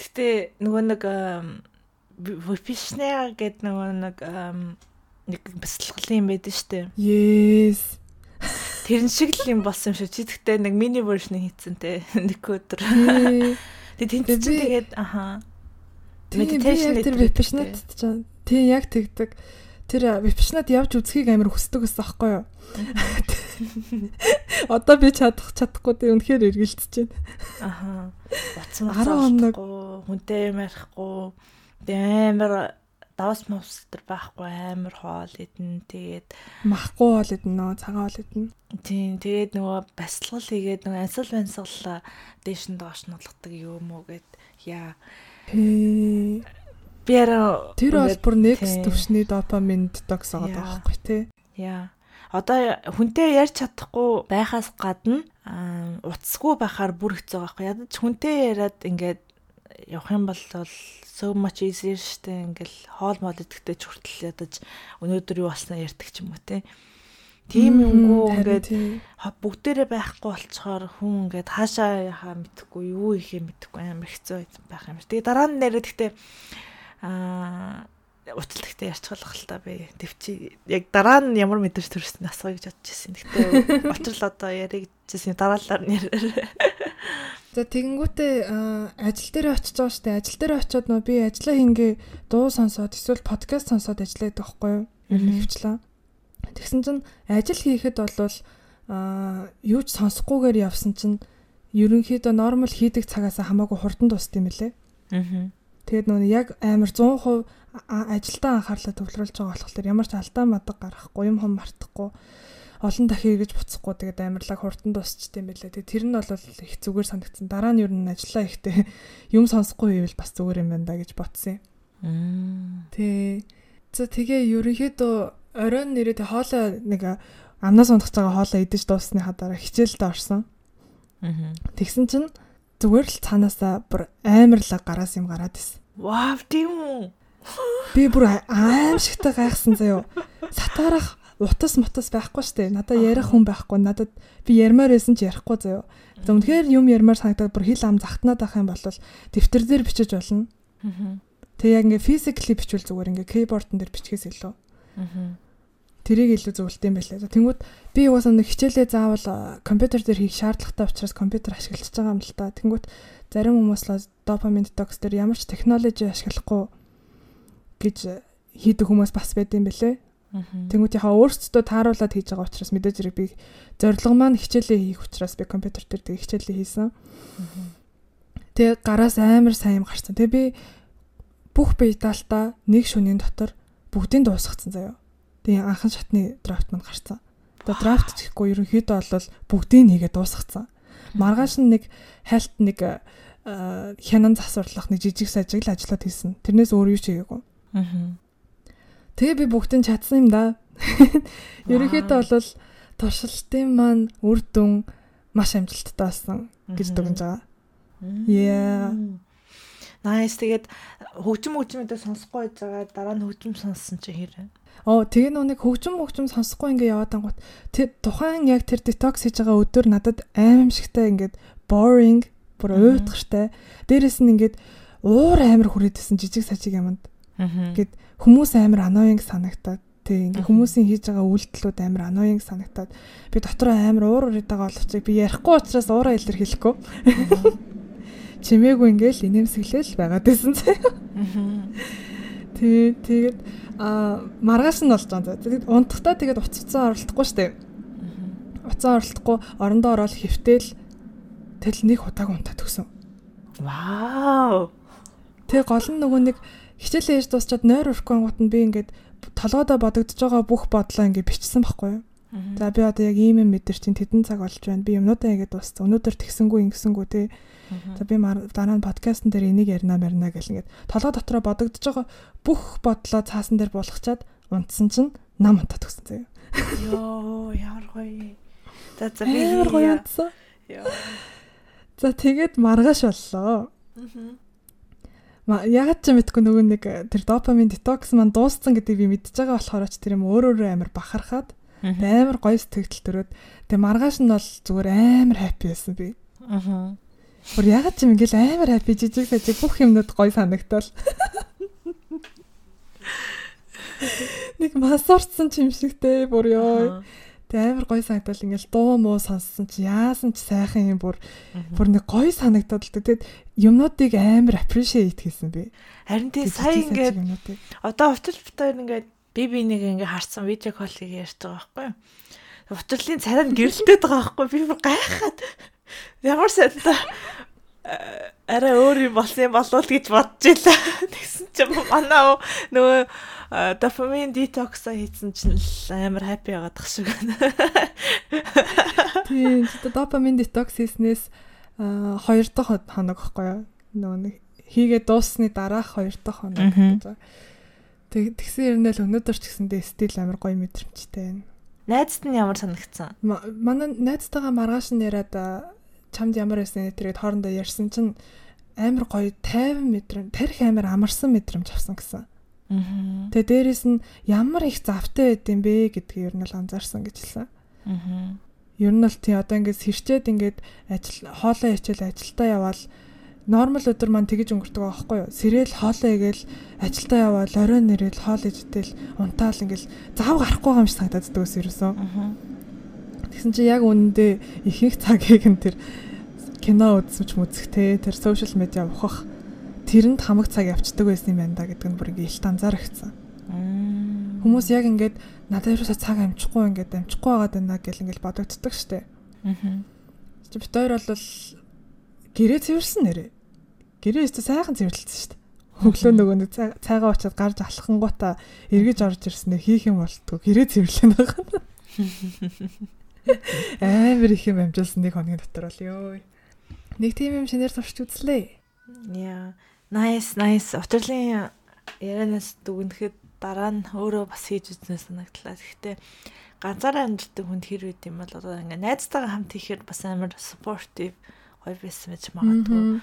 Гэтэ нөгөө нэг випишнер гэдэг нөгөө нэг нэг бясалгалын юм байдаг штэ. Yes. Тэрэн шиг л юм болсон юм шүү. Чи тэгтээ нэг мини вершн хийцэн те нэг өдөр. Тэгээ чинь би- тэгээд аха. Meditation тэр те. чинь тий яг тэгдэг. Тэр випшнат явж үзхийг амар хүсдэг гэсэн аахгүй юу? Одоо би чадах чадахгүй тий үнэхээр эргэлдэж байна. Аха. Утсан 10 хоног. хүнтэй ярихгүй. Амар давс мовс төр байхгүй амар хоол идэн тэгээд Махгүй бол идэнэ нөө цагаан бол идэнэ. Тийм тэгээд нөгөө баслал хийгээд нөгөө ансал бансгалаа дээш нь доош нь болгодог юм уу гэд яа би арай Тэр бол бүр next төвшний допамин детокс байгаа Яа. байхгүй тий. яа одоо хүнтэй ярьж чадахгүй байхаас гадна утасгүй байхаар бүр хэцүү байхгүй ядаж хүнтэй яриад ингээд явах юм бол so much easier штэ ингээл хоол мол идэхтэй ч хүртэл ядаж өнөөдөр юу болсноо ярьдаг ч юм уу те тийм юмгүй ингээд бүгдээрээ байхгүй болцохоор хүн ингээд хаашаа яхаа мэдхгүй юу ихээ мэдхгүй амар хэцүү байх юм. Тэгээ дараа нь нэрээ гэхдээ аа уцалдагтай ярьцгаалах л та би төвчи яг дараа нь ямар мэдэрч төрсөн асууя гэж бодож ирсэн. Гэхдээ учрал одоо ярих гэжсэн дараалал нь яриа. За тэгэнгүүтээ ажил дээр очиж байгаа штэ. Ажил дээр очиод нөө би ажиллаа хингээ дуу сонсоод эсвэл подкаст сонсоод ажиллаад байхгүй юу? Хвчлээ. Тэгсэн чинь ажил хийхэд болвол юу ч сонсохгүйгээр явсан чинь ерөнхийдөө нормал хийдэг цагаас хамаагүй хурдан дуусд юм лээ. Аа. Тэгээд нөө яг амар 100% а- ажилдаа анхаарлаа төвлөрүүлж байгаа болохоор ямар ч алдаа мадаг гарахгүй юм хом мартахгүй олон дахин эргэж буцахгүй тэгээд амарлаг хурдан дуусчихдээ юм байлаа. Тэгээд тэр нь бол их зүгээр санагдсан. Дараа нь ер нь ажиллаа ихтэй юм сонсохгүй ивэл бас зүгээр юм байна да гэж бодсон юм. Тэ. За тэгээ ерөнхийдөө оройн нэрээ хоолой нэг амнаас ундах байгаа хоолой идэж дууссаны хадараа хичээлдээ орсон. Тэгсэн чинь зүгээр л цаанаасаа бүр амарлаг гараас юм гараад исэн. Вау, тийм үү? Би бүр аимшигтай гайхсан заяо. Сатаарах утас мутас байхгүй штэ. Надад ярих хүн байхгүй. Надад би ярмаар байсан ч ярихгүй заяо. Үнэхээр юм ярмаар санагдаад бүр хил ам захтнаад байх юм бол дэвтэр дээр бичиж болно. Тэг яг ингээ physically бичвэл зүгээр ингээ keyboard-н дээр бичгээс илүү. Тэрийг илүү зөвлөлт юм байлаа. Тэнгүүд би угаасаа нэг хичээлээ заавал компьютер дээр хийх шаардлагатай учраас компьютер ашиглаж байгаа юм л та. Тэнгүүд зарим хүмүүс л допамин детокс дээр ямар ч технологи ашиглахгүй гэж хийдэг хүмүүс бас байд юм бэлээ. Тэнгүүд яхаа өөрсдөө тааруулаад хийж байгаа учраас мэдээж хэрэг би зорилго маань хичээлээ хийх учраас би компьютер дээр тэг хичээлээ хийсэн. Тэгээ гараас амар сайн юм гарсан. Тэгээ би бүх бие даалтаа нэг шөнийн дотор бүгдийг дуусгацсан заяа. Тэгээ анхан шатны драфт маань гарсан. Тэгээ драфт гэхгүй ерөнхийдөө бол бүгдийг нэгээ дуусгацсан. Маргааш нэг хайлт нэг хянан засварлах нэг жижиг сажиг л ажиллаад хийсэн. Тэрнээс өөр юу ч хийгээгүй. Аа. Тэгээ би бүгдэн чадсан юм да. Ерөнхийдөө бол туршилтын маань үр дүн маш амжилттай болсон гэж дүгнэж байгаа. Yeah. Nice. Тэгээд хөгжим хөгжмөдөө сонсохгүй байж байгаа дараа нь хөгжим сонссон чи хэрэг. Оо тэгээ нүг хөгжим хөгжим сонсохгүй ингээ яваад ангууд тэр тухайн яг тэр детокс хийж байгаа өдөр надад аимшигтай ингээд boring бүр уйтгартай. Дээрээс нь ингээд уур амар хүрээдсэн жижиг сажиг юмд. Ингээд хүмүүс амар аноинг санагтаад тий ингээ хүмүүсийн хийж байгаа үйлдэлүүд амар аноинг санагтаад би дотроо амар уур ураад байгаа боловч би ярихгүй учраас уураа илэрхийлэхгүй чимээгүй ингээл инээмсэглэл байгаад байсан цаа тий тэгээд а маргааш нь болж байгаа. Тэгээд унтахтаа тэгээд уццсан оролдохгүй штэ. Уцаа оролдохгүй орондоо ороод хөвтөл тэл нэг удааг унтаад өгсөн. Вау. Тэгээ гол нь нөгөө нэг хичээлээ ээж дуусчаад нойр өрөхгүй гот нь би ингээд толгойдоо бодогдож байгаа бүх бодлоо ингээд бичсэн байхгүй юу. За би одоо яг ийм юм мэдэр чинь тэдэн цаг болж байна. Би юмнуудаа ингээд дууссан. Өнөөдөр тэгсэнгүү ингэсэнгүү те. За би дараа нь подкастн дээр энийг ярина марина гэл ингээд толгой дотроо бодогдож байгаа бүх бодлоо цаасан дээр буулгачаад унтсан чинь нам унтаад өгсөн заяа. Йоо, ямар гоё. За за би ямар гоё унтсан. Йоо. За тэгээд маргааш боллоо. Аа ягаад ч мэдгүй нөгөө нэг э, тэр допамин детокс маань дууссан гэдэг би мэдчихэж байгаа болохоор ч тэр юм өөр өөрөө амар бахархаад амар гоё сэтгэл төрөөд тэгээ маргааш нь бол зүгээр амар хаппи байсан би. Аа. Бүр ягаад ч юм ингээл амар хаппи жижиг сажиг бүх юмнууд гоё санагтал. Нэг масуурсан ч юм шигтэй бүр ёо. Тэгээ амар гоё санагдал ингээл дуу муу сонссон чи яасан ч сайхан юм бүр бүр нэг гоё санагдаад л тэгээд юмнуудыг амар appreciate хийсэн би. Харин тий сая ингээд одоо утас битээр ингээд би би нэг ингээ харсан видео коллыг ярьж байгаа байхгүй юу. Утаслын царай нь гэрэлтээд байгаа байхгүй би гайхаад. Ямар санта арай өөр юм болсон юм болов гэж бодож илаа. Тэгсэн чинь манай нөгөө дофамин детокс хийсэн чинь амар хаппи байгаад тах шиг байна. Тийм, дофамин детокс хийснээс хоёр дахь хоног гэхгүй юу? Нөгөө нэг хийгээ дууссаны дараах хоёр дахь хоног гэж. Тэг тэгсэн юм л өнөөдөр ч гэсэндээ стил амар гоё мэдрэмжтэй байна. Найзд нь ямар санагдсан? Манай найзтайгаа маргааш нь яриад чамд ямар байсан тэргээд хоорондоо ярьсан чинь амар гоё 50 мэдрэмж, тарих амар амарсан мэдрэмж авсан гэсэн. Тэгээ дээрэс нь ямар их завтай байд юм бэ гэдгийг ер нь л анзаарсан гэж хэлсэн. Аа. Ер нь л тий одоо ингээд сэрчээд ингээд ажил хоолоо хичээл ажилдаа явбал нормал өдөр маань тэгэж өнгөрдөг байхгүй юу? Сэрэл хоолоо игээл ажилдаа явбал оройн нэрэл хоол идэл унтаал ингээл зав гарахгүй юм шиг санагдаад дөөс ерөөсөн. Аа. Тэгсэн чи яг үнэндээ ихэнх цагийг нь тэр кино үзсэж мүзэхтэй тэр сошиал медиа ухах тэрэнд хамаг цаг явцдаг байсан юм байна да гэдэг нь бүр ингээ илт анзаарчихсан. Хүмүүс яг ингээд надад ерөөсөө цаг амжихгүй ингээд амжихгүй байгаад байна гэл ингээл бодогддог штеп. Аа. Чи бит хоёр бол гэрээ цэвэрсэн нэрээ. Гэрээ өстө сайхан цэвэрлэлсэн штеп. Хөглөө нөгөө нэг цайгаа очиад гарч алхангуудаа эргэж орж ирснээр хийх юм болтгоо гэрээ цэвэрлэн байгаа. Амар их юм амжуулсан нэг хоногийн дотор бол ёо. Нэг тийм юм шинээр сурч үзлээ. Яа. Nice, nice. Учирлын ярианаас дүгнэхэд дараа нь өөрөө бас хийж үзнэ санагдлаа. Гэхдээ ганцаараа амьддаг хүнд хэр үт юм бол одоо ингээ найзтайгаа хамт хийхээр бас амар supportive гоё байсан байж магадгүй.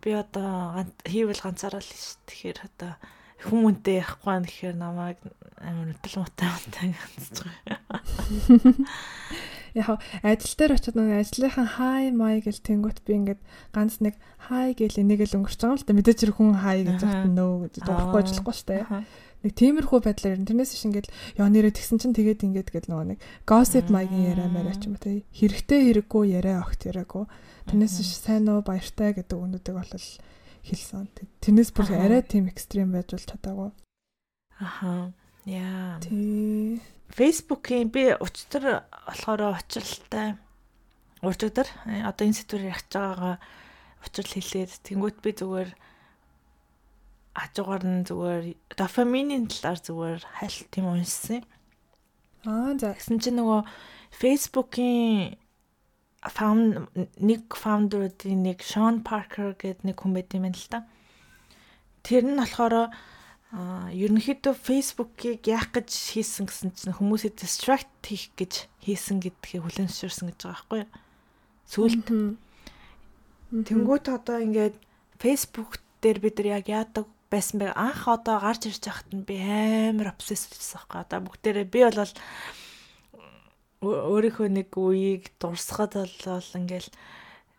Би одоо хийвэл ганцаараа л ш. Тэгэхээр одоо хүмүүнтэй ярихгүй нь гэхээр намайг амар өдөл муутай муутай ганцж байгаа. Яг ажил дээр очиод нэг ажлынхан хай май гэл тэнгуут би ингээд ганц нэг хай гэл энийг л өнгөрч байгаа юм л да мэдээж хэрэг хүн хай гэж бодно нөө гэж дурахгүй ажиллахгүй штэ. Нэг тиймэрхүү байдлаар. Тэрнээс иш ингээд ёо нэрээ тэгсэн чинь тэгээд ингээд гэл нөгөө нэг gossip маягийн яриа мэрэ ч юм уу те. Хэрэгтэй хэрэггүй яриа огт яриагүй. Тэрнээс иш сайн уу баяртай гэдэг үнүүдийг бол хэлсэн. Тэрнээс бүр арай тийм экстрим байж бол чадаагүй. Аха. Яа. Тий. Facebook-ийн би өчтөр болохоор учралтай уржигдэр одоо энэ сэдвээр ярих байгаагаа учрал хэлээд тэнгуут би зүгээр хажуугаар нь зүгээр дофаминын талаар зүгээр хайлт юм уншсан. Аа за. Гэсэн чинь нөгөө Facebook-ийн фаунд нэг фаундеруудын нэг Шон Паркер гэдэг нэг хүн байт юм л та. Тэр нь болохоор Аа ерөнхийдөө Facebook-ийг яах гэж хийсэн гэсэн чинь хүмүүсээ distract хийх гэж хийсэн гэдгийг хүлэншэрсэн гэж байгаа байхгүй юу? Сүүлд. Тэнгүүт одоо ингээд Facebook дээр бид нар яг яадаг байсан бэ? Анх одоо гарч ирж байхад нь би амар обсесс байсан байхгүй. Одоо бүгдээрээ би бол өөрийнхөө нэг үеийг дурсахад бол ингээл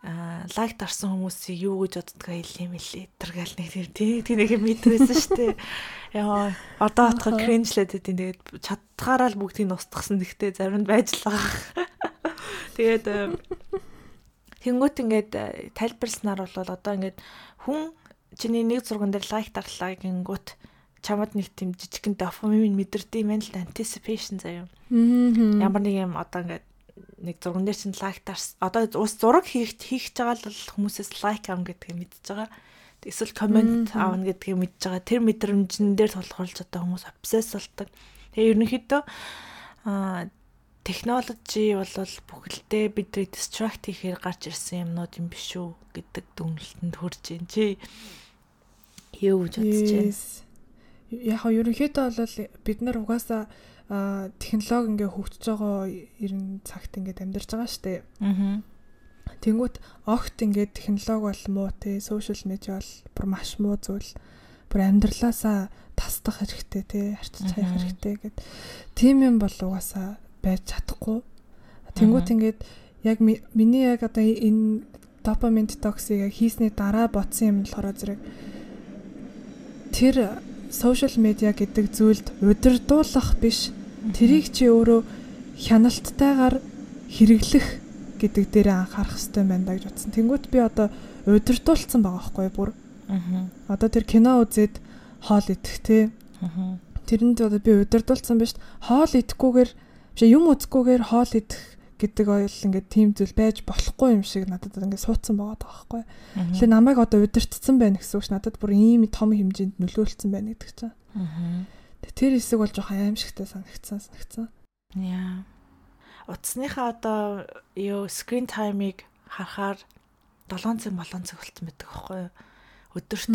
лайк дарсан хүмүүсийг юу гэж боддгоо хэлээ мэлээ тэргээл нэг тийм тий нэг мэдрээсэн штэ яа одоо отхо кринжлээд тийм тэгээд чадхаараа л бүгдийг нь устгасан гэхдээ зарим нь байж л байгаа. Тэгээд тэнгуут ингээд тайлбарласнаар бол одоо ингээд хүн чиний нэг зурган дээр лайк дарлаа гингүүт чамд нэг тийм жижигхэн дофамин мэдэрдэг юм л anticipation заяа. Ямар нэг юм одоо ингээд нэг зурган дээр чинь лайк дарс одоо ус зураг хийх хийх байгаа л хүмүүсээс лайк авна гэдгийг мэдж байгаа. Эсвэл комент авна гэдгийг мэдж байгаа. Тэр мэдрэмжэн дээр тулгуурлаж одоо хүмүүс обсесс болдог. Тэгээ ерөнхийдөө аа технологи бол бүхэлдээ бидний distract хийхээр гарч ирсэн юмнууд юм биш үү гэдэг дүгнэлтэнд хүрж байна. Чи юу гэж бодож байна? Яг нь ерөнхийдөө бол бид нар угаасаа технологи ингээ хөгжиж байгаа ерэн цагт ингээд амьдарч байгаа штэ. Аа. Тэнгүүт огт ингээд технологи бол муу те, сошиал медиа бол бүр маш муу зүйл. Бүр амьдралаасаа тасдах хэрэгтэй те, арчиж хаях хэрэгтэй гэд. Тим юм бол угаасаа байж чадахгүй. Тэнгүүт ингээд яг миний яг одоо энэ допамин детоксыг хийсний дараа ботсон юм болохоор зэрэг тэр сошиал медиа гэдэг зүйлд удирдуулах биш Тэрийг чи өөрөө хяналттайгаар хэрэглэх гэдэг дээр анхаарах хэрэгтэй байна гэж утсан. Тэнгүүт би одоо удирдуулсан байгаа байхгүй бүр. Аа. Одоо тэр кино үзээд хоол идэх те. Аа. Тэрэнд одоо би удирдуулсан биш. Хоол идэхгүйгээр биш юм үзэхгүйгээр хоол идэх гэдэг ойл ингээд тийм зүйл байж болохгүй юм шиг надад ингээд суудсан байгаа байхгүй. Тэгэхээр намайг одоо удирдцсан байна гэсэн үг ш надад бүр ийм том хэмжээнд нөлөөлсөн байна гэдэг чинь. Аа. Тэр хэсэг бол жоохон аимшигтай санагдсан санагдсан. Яа. Утасныхаа одоо юу screen time-ыг харахаар 7 цаг 7 цаг болцсон байдаг аахгүй юу? Өдөрт.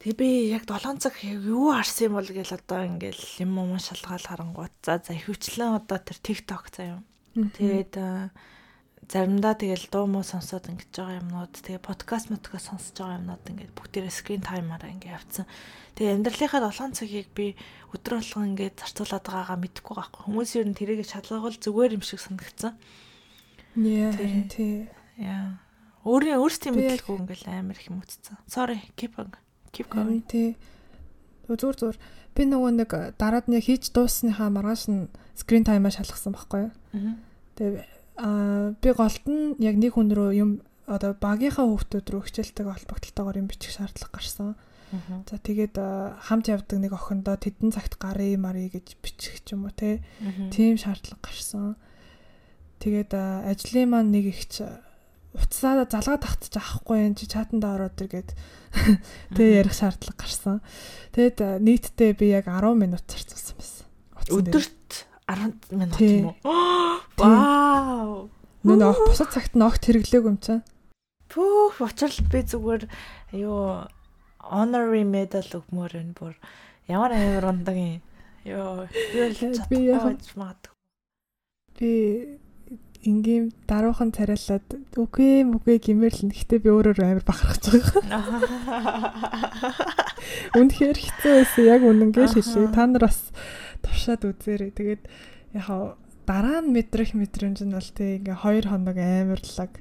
Тэгээ би яг 7 цаг юу харсан юм бол гээл одоо ингээл юм юм шалгаал харангуут. За за хөвчлэн одоо тэр TikTok заяа. Тэгээд заримдаа тэгэл дуу муу сонсоод ингэж байгаа юмнууд тэгээ подкаст подкаст сонсож байгаа юмнууд ингээд бүгдээрээ screen time-аараа ингээд явцсан. Тэгээ амьдралынхаа 7 цагийг би өдөр болгон ингээд зарцуулаад байгаагаа мэдэхгүй байхгүй. Хүмүүс ер нь тэрийг шалгавал зүгээр юм шиг санагдсан. Яа тий. Яа. Өөрийн өөрсдийн мэдлэггүй ингээл амар их юм үтцсэн. Sorry, keep on. Keep going. Тий. Зүгээр зүгээр. Би нөгөө нэг дараад нь хийж дуусныхаа маргааш нь screen time-аа шалгасан байхгүй юу? Тэгээ Аа би голт нь яг нэг хүн рүү юм одоо багийнхаа хүүхдүүд рүү хичээлтэйг холбогдлолтойгоор юм бичих шаардлага гарсан. За тэгээд хамт явдаг нэг охиндоо тэдэн цагт гарыг марыг гэж бичих ч юм уу те. Тийм шаардлага гарсан. Тэгээд ажлын маань нэг ихч уцсаа залгаа тахтаж авахгүй юм чи чатанда ороод иргээд тэгээ ярих шаардлага гарсан. Тэгэд нийтдээ би яг 10 минут зарцуулсан байсан. Өдөрт 10 минут юм уу? Вау. Нөө бусад цагт нь огт хэрэглээгүй юм чинь. Пүүх, учрал би зүгээр юу honorary medal өгмөр энэ бүр ямар амар ундаг юм. Йоо, би яаж магадгүй. Би ингийн даруухан царайлаад үгүй мүгүй гимэрлэн гэхдээ би өөрөөр амар бахархаж байгаа. Үнэхээр хэцүү байсан яг үнэнгээ л хэлээ. Та нар бас туршаад үзээрэй. Тэгээд яхаа дараа нь мэдрэх мэдрэмж нь бол тий ингээ 2 хоног амарлаг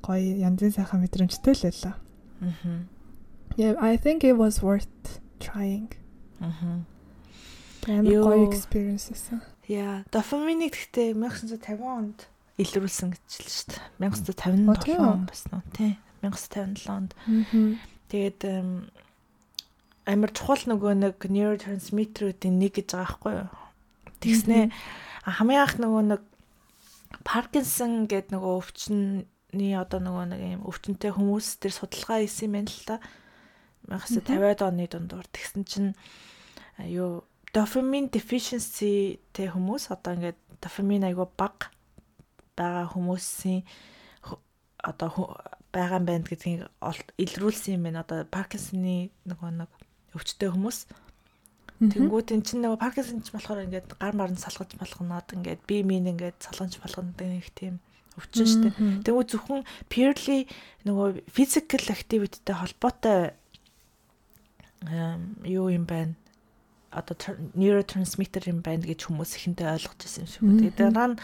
гоё янзын сайхан мэдрэмжтэй л байлаа. Аа. Yeah, I think it was worth trying. Аа. Амар гоё experiences. Яа, дофаминыг гэхдээ 1950 онд илрүүлсэн гэж л шүү дээ. 1957 он басна уу тий. 1957 онд. Тэгээд амар чухал нөгөө нэг neurotransmitter-уудын нэг гэж байгаа байхгүй юу? Тэгснээ хамгийн анх нөгөө нэг Паркинсон гэдэг нөгөө өвчнөний одоо нөгөө нэг юм өвчнөтэй хүмүүс төр судалгаа хийсэн юм байна л та. 1950-аад оны дундуур тэгсэн чинь юу дофамин deficiency тэ хүмүүс одоо ингээд дофамин айгу бага байгаа хүмүүсийн одоо байгаа юм байна гэдгийг илрүүлсэн юм байна. Одоо Паркинсоны нөгөө нэг өвчтөе хүмүүс. Тэнгүүд эн чинь нөгөө Паркинсон ч болохоор ингээд гар марн салгаж болгоноод ингээд бие минь ингээд салгаж болгоно нэг тийм өвчин шүү дээ. Тэнгүүд зөвхөн purely нөгөө physical activity-тэй холбоотой юу юм байна одоо neurotransmitter юм байна гэж хүмүүс ихэндээ ойлгож ирсэн юм шиг. Тэгээд дараа нь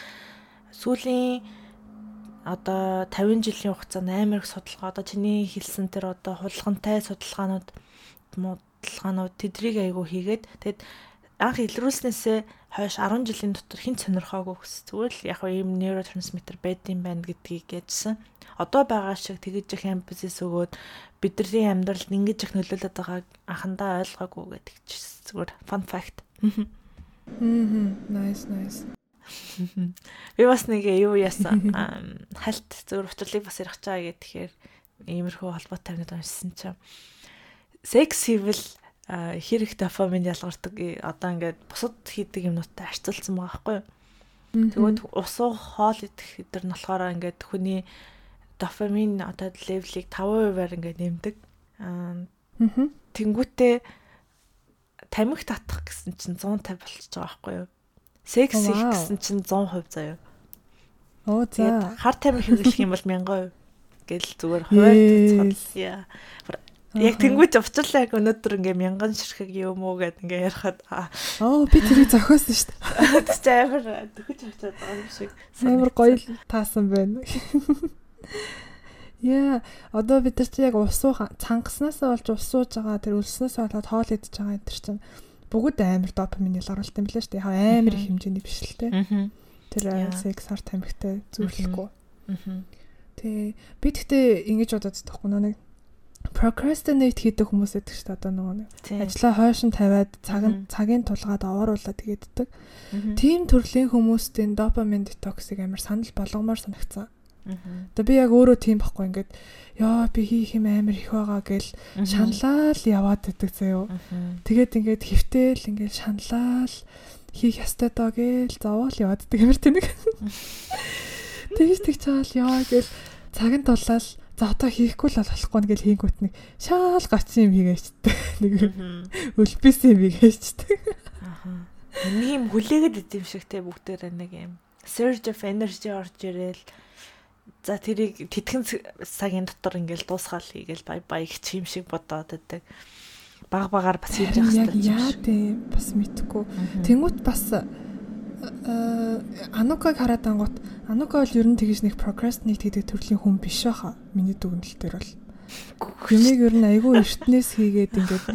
сүүлийн одоо 50 жилийн хугацаанд амар их судалгаа одоо чиний хэлсэн тэр одоо хулгантай судалгаанууд судалгаанууд тэдрийг айгу хийгээд тэгэд анх илрүүлснээсээ хойш 10 жилийн дотор хин сонирхоогүй гэс. Зүгээр л яг ийм нейротрансмиттер байдсан байна гэдгийг ярьсан. Одоо байгаа шиг тэгэж их эмпазис өгөөд бидний амьдралд ингэж их нөлөөлөд байгааг анхандаа ойлгоогүй гэдэг чийсэн. Зүгээр fun fact. Мм. Nice, nice. Би бас нэг юу яасан хальт зөв учлалыг бас ярих чаа гэх тэгэхээр иймэрхүү холбоотой юмнууд уншсан чинь секс хийвэл хэрэг дофамин ялгардаг одоо ингээд бусад хийдэг юмнуудтай харьцуулсан байгаа байхгүй юу. Тэгвэл усуу хоол идэх өдр нь болохоор ингээд хүний дофамин одоо левелийг 5%-аар ингээд нэмдэг. Аа тэнгүүтээ тамхи татах гэсэн чинь 150 болчихж байгаа байхгүй юу. Секс их гэсэн чинь 100% заяа. Оо за. Хар тамхи хэрэглэх юм бол 1000% гэл зүгээр хуваар цацлаа. Яг тэнгуүч уцрлаа яг өнөөдөр ингээ мянган ширхэг юм уу гэд ингээ ярахад оо би тэрийг зохиосон шүү дээ. Тэс амар төгөж очиад байгаа юм шиг. Амар гоё таасан байна. Яа, одоо бид нар чи яг ус уу цангаснасаа болж ус сууж байгаа тэр өлснөөс болоод хоол идэж байгаа энэ чинь бүгд амар допамин ялгаруулт юм билээ шүү дээ. Яг амар их хэмжээний биш л те. Тэр секс арт тамхитай зүйлэхгүй. Тэ би тэгтээ ингэж бодоод тахгүй нэг procrastinate хийдэг хүмүүс байдаг шүү дээ. Одоо нөгөө нэг ажлаа хойшин тавиад цаг цагийн тулгаад овооруулаад тэгээддэг. Тим төрлийн хүмүүсийн допамин детоксыг амар санал болгомоор санагцсан. Тэгээ би яг өөрөө тийм байхгүй ингээд яа би хийх юм амар их байгаа гэл шаналал яваад байдаг заяо. Тэгээд ингээд хөвтөл ингээд шаналал хийх ястай доо гэл зовоол яваад байдаг юмэр тэнэг. Тэгж тэгж чаал яа гэл цаг нь тулаад за одоо хийхгүй л болохгүй нэгэл хийнгүүт нэг шаал гацсан юм хийгээчтэй. Нэг өлбөсөн юм хийгээчтэй. Аха. Нэг юм хүлээгээд идэв шигтэй бүгдээр нэг юм surge of energy орж ирэл За тэрийг тэтгэн цагийн дотор ингээл дуусгаал хийгээл бай бай их чим шиг бодоод байдаг. Баг багаар бас хийж явах хэрэгтэй. Яа тий бас мэдхгүй. Тэнгүүт бас Анукаг хараад ангууд Анука бол ер нь тэгж нэг procrastinate гэдэг төрлийн хүн биш баха. Миний дүгнэлт төр бол. Юмыг ер нь айгүй эртнээс хийгээд ингээд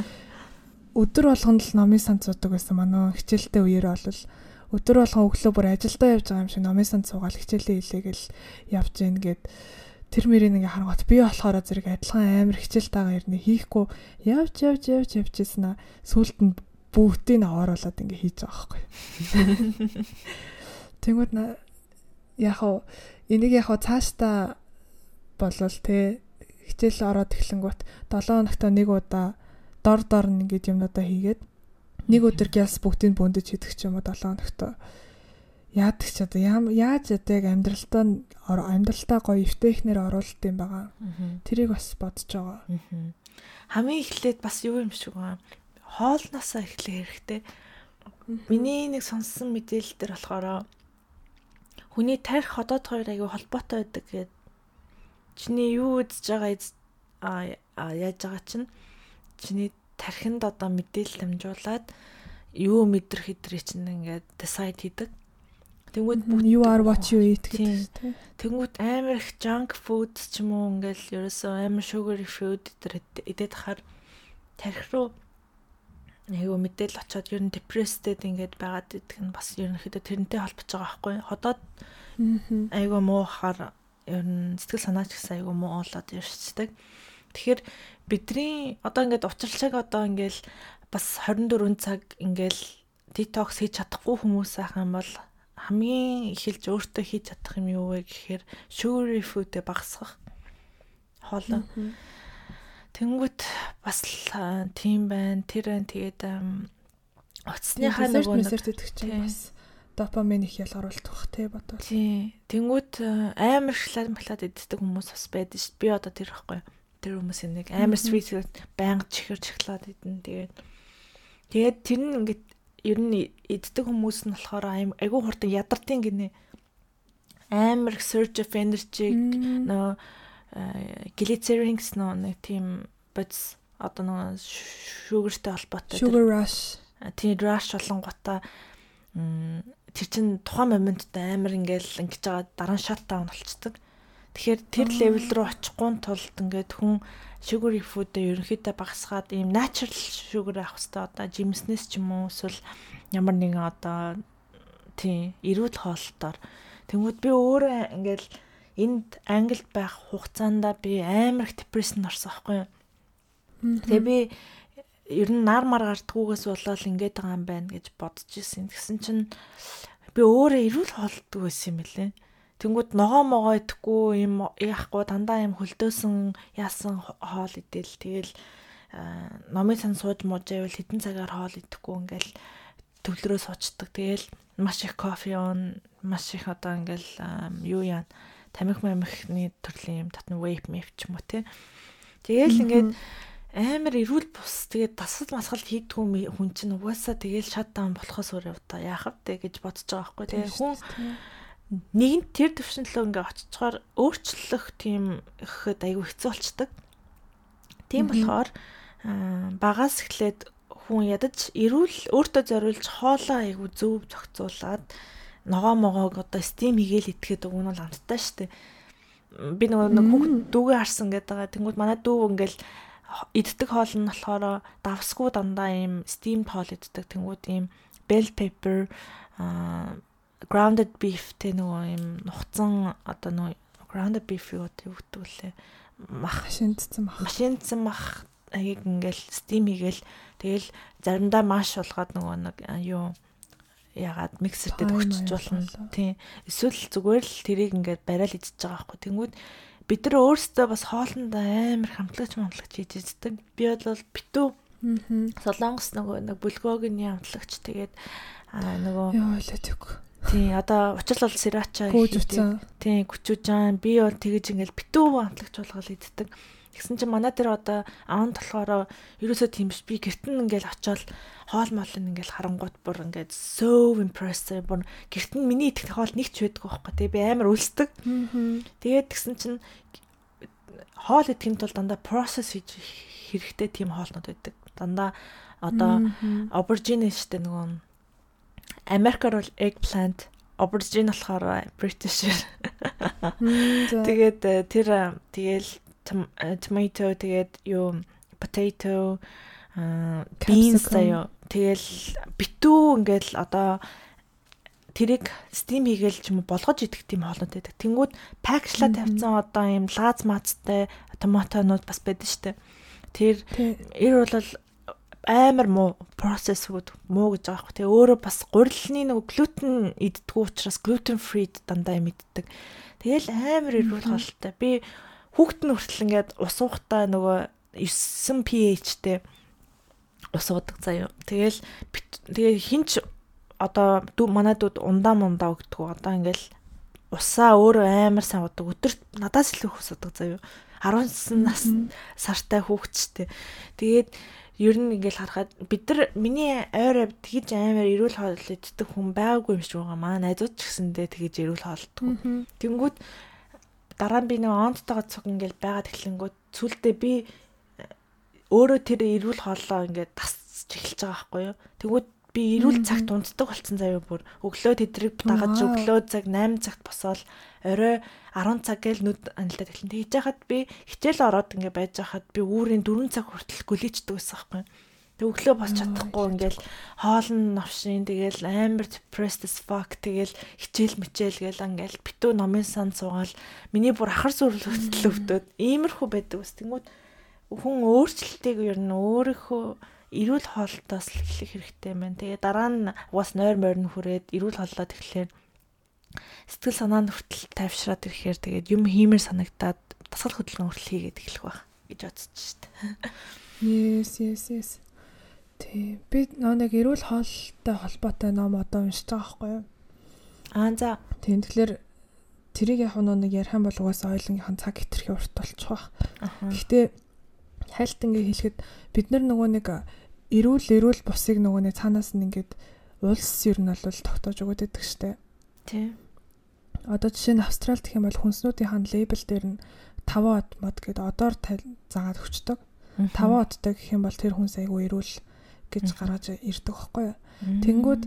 өдөр болгонд л номын сан цуудаг байсан манай хичээлтэй үеэр бол өдөр болгон өглөө бүр ажилдаа явж байгаа юм шиг номын санд суугаал хичээлээ хийлээгээл явж гин гэд тэр мөрийг ингээ харангуут би болохоор зэрэг адилхан амар хичээлтэйгээ ирнэ. Хийхгүй. Явж явж явж явжсэн аа. Сүулт нь бүгдийг авааруулад ингээ хийж байгаа байхгүй. Тэнгүүд яг хав энийг яг хав цаашдаа болвол те хичээл ороод эхлэнгүүт 7 хоногт нэг удаа дор дор нь ингээд юмнуудаа хийгээд нэг өдөр гялс бүгдийг бөндөж хийдэг ч юм уу 7 хоногт яадаг ч одоо яаж одоо яг амьдралтаа амьдралтаа гоё эвтэхнэр оруулалт юм байгаа. Тэрийг бас бодож байгаа. Хамгийн эхлээд бас юу юм шиг байгаа. Хоолноосоо эхлэх хэрэгтэй. Миний нэг сонссон мэдээлэл дээр болохоор хүний тарих ходоод хоёр аягүй холбоотой байдаг гэдэг. Чиний юу үзэж байгаа а яаж байгаа чинь чиний тархинд одоо мэдээлэл дамжуулаад юу мэдрэх хэдрээ чинь ингээд decide хийдэг. Тэнгүүд you are what you eat гэдэг тийм. Тэнгүүд амар их junk food ч юм уу ингээл ерөөсөө амар sugary food дээр идээд хахаар тарих руу айгу мэдээл очоод ер нь depressed ингээд байгаад идэх нь бас ерөнхийдөө тэрнтэй холбож байгаа байхгүй ходоод айгу муу хахаар ер нь сэтгэл санаач гэсэн айгу муу болоод ирчихдэг. Тэгэхээр бидний одоо ингээд учирчаг одоо ингээл бас 24 цаг ингээл detox хийж чадахгүй хүмүүс ахын бол хамгийн эхэлж өөртөө хийж чадах юм юу вэ гэхээр sugary food-э багасгах хоолой. Тэнгүүт бас тийм байна. Тэр байна. Тэгээд утасныхаа нөгөө нэг чинь бас допамин их ял оруулалт бах те бодвол. Тий. Тэнгүүт амар шалаад махлаад иддэг хүмүүс бас байдаг шүү. Би одоо тэр ихгүй. Тэр хүмүүсийн нэг амар sweet байнга чихэр чихлаад идэн. Тэгээд тэгээд тэр нь ингээд ер нь иддэг хүмүүс нь болохоор айгүй хурдан ядартын гинэ. Амар surge of energy нөө глицеринкс нөө нэг тийм бодис одоо нөгөө sugarтэй холбоотой sugar rush. Тийм rush болонготой тэр чин тухайн моментод амар ингээл ингэж байгаа дараа нь shut down болцдог. Тэгэхээр тэр левел рүү очихгүй тулд ингээд хүн sugar food-ыг ерөнхийдөө багасгаад ийм natural sugar авах хэрэгтэй одоо жимснес ч юм уу эсвэл ямар нэгэн одоо тий эрүүл хоолтоор тэнгууд би өөрөө ингээл энд англид байх хугацаанд би амар их депресsion орсон байхгүй юу. Тэгээ би ер нь нар мар гардггүйгээс болоод ингээд байгаа юм байна гэж бодож ирсэн. Тэгсэн чинь би өөрөө эрүүл хоолтдог байсан юм лээ. Тэнгүүд ногоо могоо идэхгүй юм яахгүй дандаа юм хөлдөөсөн яасан хоол идэл тэгэл номын сан сууж муужайвал хитэн цагаар хоол идэхгүй ингээл төвлөрөө суучдаг. Тэгэл маш их кофе уун, маш их одоо ингээл юу яа тамхи мамхны төрлийн юм татна vape map ч юм уу тий. Тэгэл ингээд амар эрүүл бус тэгээд дасгал масгал хийдгүү хүн чинь угаасаа тэгэл шатдаун болохоос өөр яваа яах вэ гэж бодож байгаа байхгүй тий. Хүн нэгэн тэр төвшинлөө ингээ очицохоор өөрчлөх тийм ихэд айгүй хэцүү болчдөг. Тийм болохоор багаас эхлээд хүн ядаж эрүүл өөртөө зориулж хоолоо айгүй зөв зохицуулаад ногоо могоог одоо стим хийгээл идэхэд уг нь бол амттай штэ. Би нөгөө нэг хүүхд дүүгээ харсан гэдэг байгаа. Тэнгүүд манай дүү ингээл иддэг хоол нь болохоор давсгүй дандаа ийм стим хоол иддэг. Тэнгүүд ийм bell pepper аа grounded beef тэ нөгөө юм нухацсан одоо нөгөө grounded beef юу гэдэг үлээ мах. Шиндсэн мах. Машиндсан мах. Аяг ингээл steam хийгээл тэгэл заримдаа маш болгоод нөгөө нэг юу ягаад миксертэй төгчж болно. тийм эсвэл зүгээр л тэрийг ингээд барайл идчихэж байгаа байхгүй. Тэнгүүд бид нар өөрсдөө бас хоолндоо амар хамтлагч хамтлагч хийж иддэг би бол битүү. Солонгос нөгөө нэг бүлгөөгийн хамтлагч тэгээд нөгөө ёо лэдэг Тий, одоо учрал бол сирача тий, гүчүүжан би бол тэгэж ингээл битүү амтлагч болгол иддэг. Тэгсэн чинь манай дээр одоо аавн болохоор ерөөсөө тийм биш. Би гэртэн ингээл очиод хоол моол ингээл харангуут бүр ингээд so impressed бүр гэртэн миний идэх хоол нэг ч байдгүй байхгүй. Тий би амар үлсдэг. Тэгээд тэгсэн чинь хоол идэхин тулд дандаа process хийж хэрэгтэй тийм хоолнууд байдаг. Дандаа одоо aubergine штэ нөгөө Америкаар бол eggplant, aubergine болохоор British. Тэгээд э, тэр э, тэгэл э, tomato тэгээд юу potato beans заяа тэгэл битүү ингээл одоо тэрийг стим хийгээл ч юм уу болгож идэх тийм хоолнууд байдаг. Тэнгүүд пакчлаа тавьсан одоо юм лааз маацтай томатонууд бас байдаг штэ. Тэр эр бол амар муу process food муу гэж байгаа хэрэг. Тэгээ өөрөө бас гурилны нөгөө глютен иддгүү учраас gluten free дандаа юм иддэг. Тэгэл амар эрүүл хоолтой. Би хүүхэд нь хүртэл ингээд ус уухтаа нөгөө 9 pH-тэй ус уудаг заяа. Тэгэл тэгээ хинч одоо манай дүүд ундаа мундаа өгдөг. Одоо ингээл усаа өөрөө амар сайн удаг. Өдөрт надаас илүү ус удаг заяа. 10 нас сартай хүүхэдчтэй. Тэгээд ер нь ингээл харахад бид нар миний ойроо тэгж амар эрүүл хоол иддэг хүн байгаагүй юм шиг байгаа. Маа найзууд ч гэсэндээ тэгж эрүүл хоолддог. Тэнгүүд дараа нь би нэг онцтойгоо цуг ингээл байгаад эхлэнгүүд сүултээ би өөрөө тэр эрүүл хооллоо ингээд тасч эхэлж байгаа байхгүй юу. Тэгвэл би эрүүл цагт унтдаг болсон заяа бүр. Өглөө тэдрэг дагаж өглөө цаг 8 цагт босоод орой 10 цаг гээл нүд анилдаад эхлэн. Тэгж яхад би хичээл ороод ингээ байж хахад би үүрийн 4 цаг хүртэл гүлээчдэг байсан байхгүй. Тэг өглөө босч чадахгүй ингээл хоолн новшин тэгэл амар depressed as fuck тэгэл хичээл мичээл гээл ингээл битүү номын сан суугаал миний бүр ахар сүрэл хөтөл өвдөд иймэрхүү байдаг ус. Тэнгүүд хүн өөрчлөлтийг ер нь өөрийнхөө эрүүл хоолтоос л эхлэх хэрэгтэй байна. Тэгээ дараа нь угаас нойр морин хүрээд эрүүл хооллоод эхлэхээр сэтгэл санаанд хүртэл тайвшраад ирэхээр тэгээд юм хиймэр санагдаад дасгал хөдөлгөөн хүртэл хийгээд эхлэх байх гэж бодчих шít. Yes, yes, yes. Тий. Би нөө нэг эрүүл хоолтой холбоотой ном одоо уншиж байгаа байхгүй юу? Аа за. Тийм тэгэхээр тэрийг яг нэг ярих юм бол угаасаа ойлгонгийнхан цаг хэтэрхий урт болчих واخ. Гэхдээ хайлт ингээ хэлэхэд бид нар нөгөө нэг эрүүл эрүүл бусыг нөгөө нэг цаанаас нь ингээд улс ер нь бол тогтоож өгöd байдаг штэ. Тий. Одоо жишээ нь Австралид гэх юм бол хүнснүүдийн лейбл дээр нь 5 од мод гэдэг одоор заагаад өгчдөг. 5 одтой гэх юм бол тэр хүн айгүй эрүүл гэж гаргаж ирдэг байхгүй юу. Тэнгүүд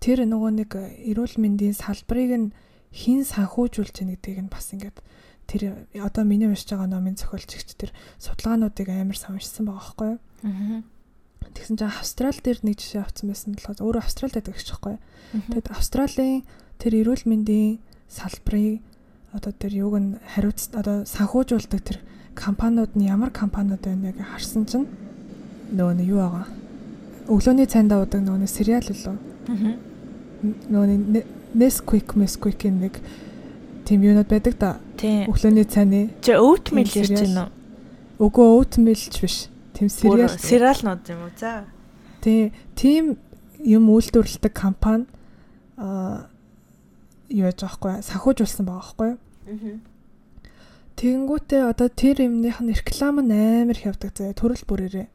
тэр нөгөө нэг эрүүл мэндийн салбарыг нь хин санхүүжүүлж яах гэдгийг нь бас ингээд тэр одоо миний уншиж байгаа номын зохиолчч тэр судалгаануудыг амар самжсан байгаа байхгүй юу. Тэгсэн чинь Австрал дээр нэг жишээ авсан байсан болохоос өөрөө Австралид байдаг гэж байхгүй. Тэгэд Австралийн тэр эрүүл мэндийн салбарыг одоо тэр юуг нь хариуц одоо санхүүжүүлдэг тэр компаниуд нь ямар компаниуд байна гэж харсан чинь нөгөө нь юу байгаа. Өглөөний цайнд уудаг нөгөө сериал лөө. Аа. Нөгөө Nesquik Nesquik-ийн нэг тийм юунод байдаг да. Өглөөний цайны. Чи oatmeal ярьж байна уу? Үгүй oatmeal ч биш. Тийм сериал. Сериалнууд юм уу? За. Тийм тийм юм үйлдвэрлэдэг компани аа юу яаж байгаа байхгүй санхүүжүүлсэн байгаа байхгүй? Аа. Тэгэнгүүтээ одоо тэр юмных нь реклам нь амар их явдаг заяа төрөл бүрээрээ.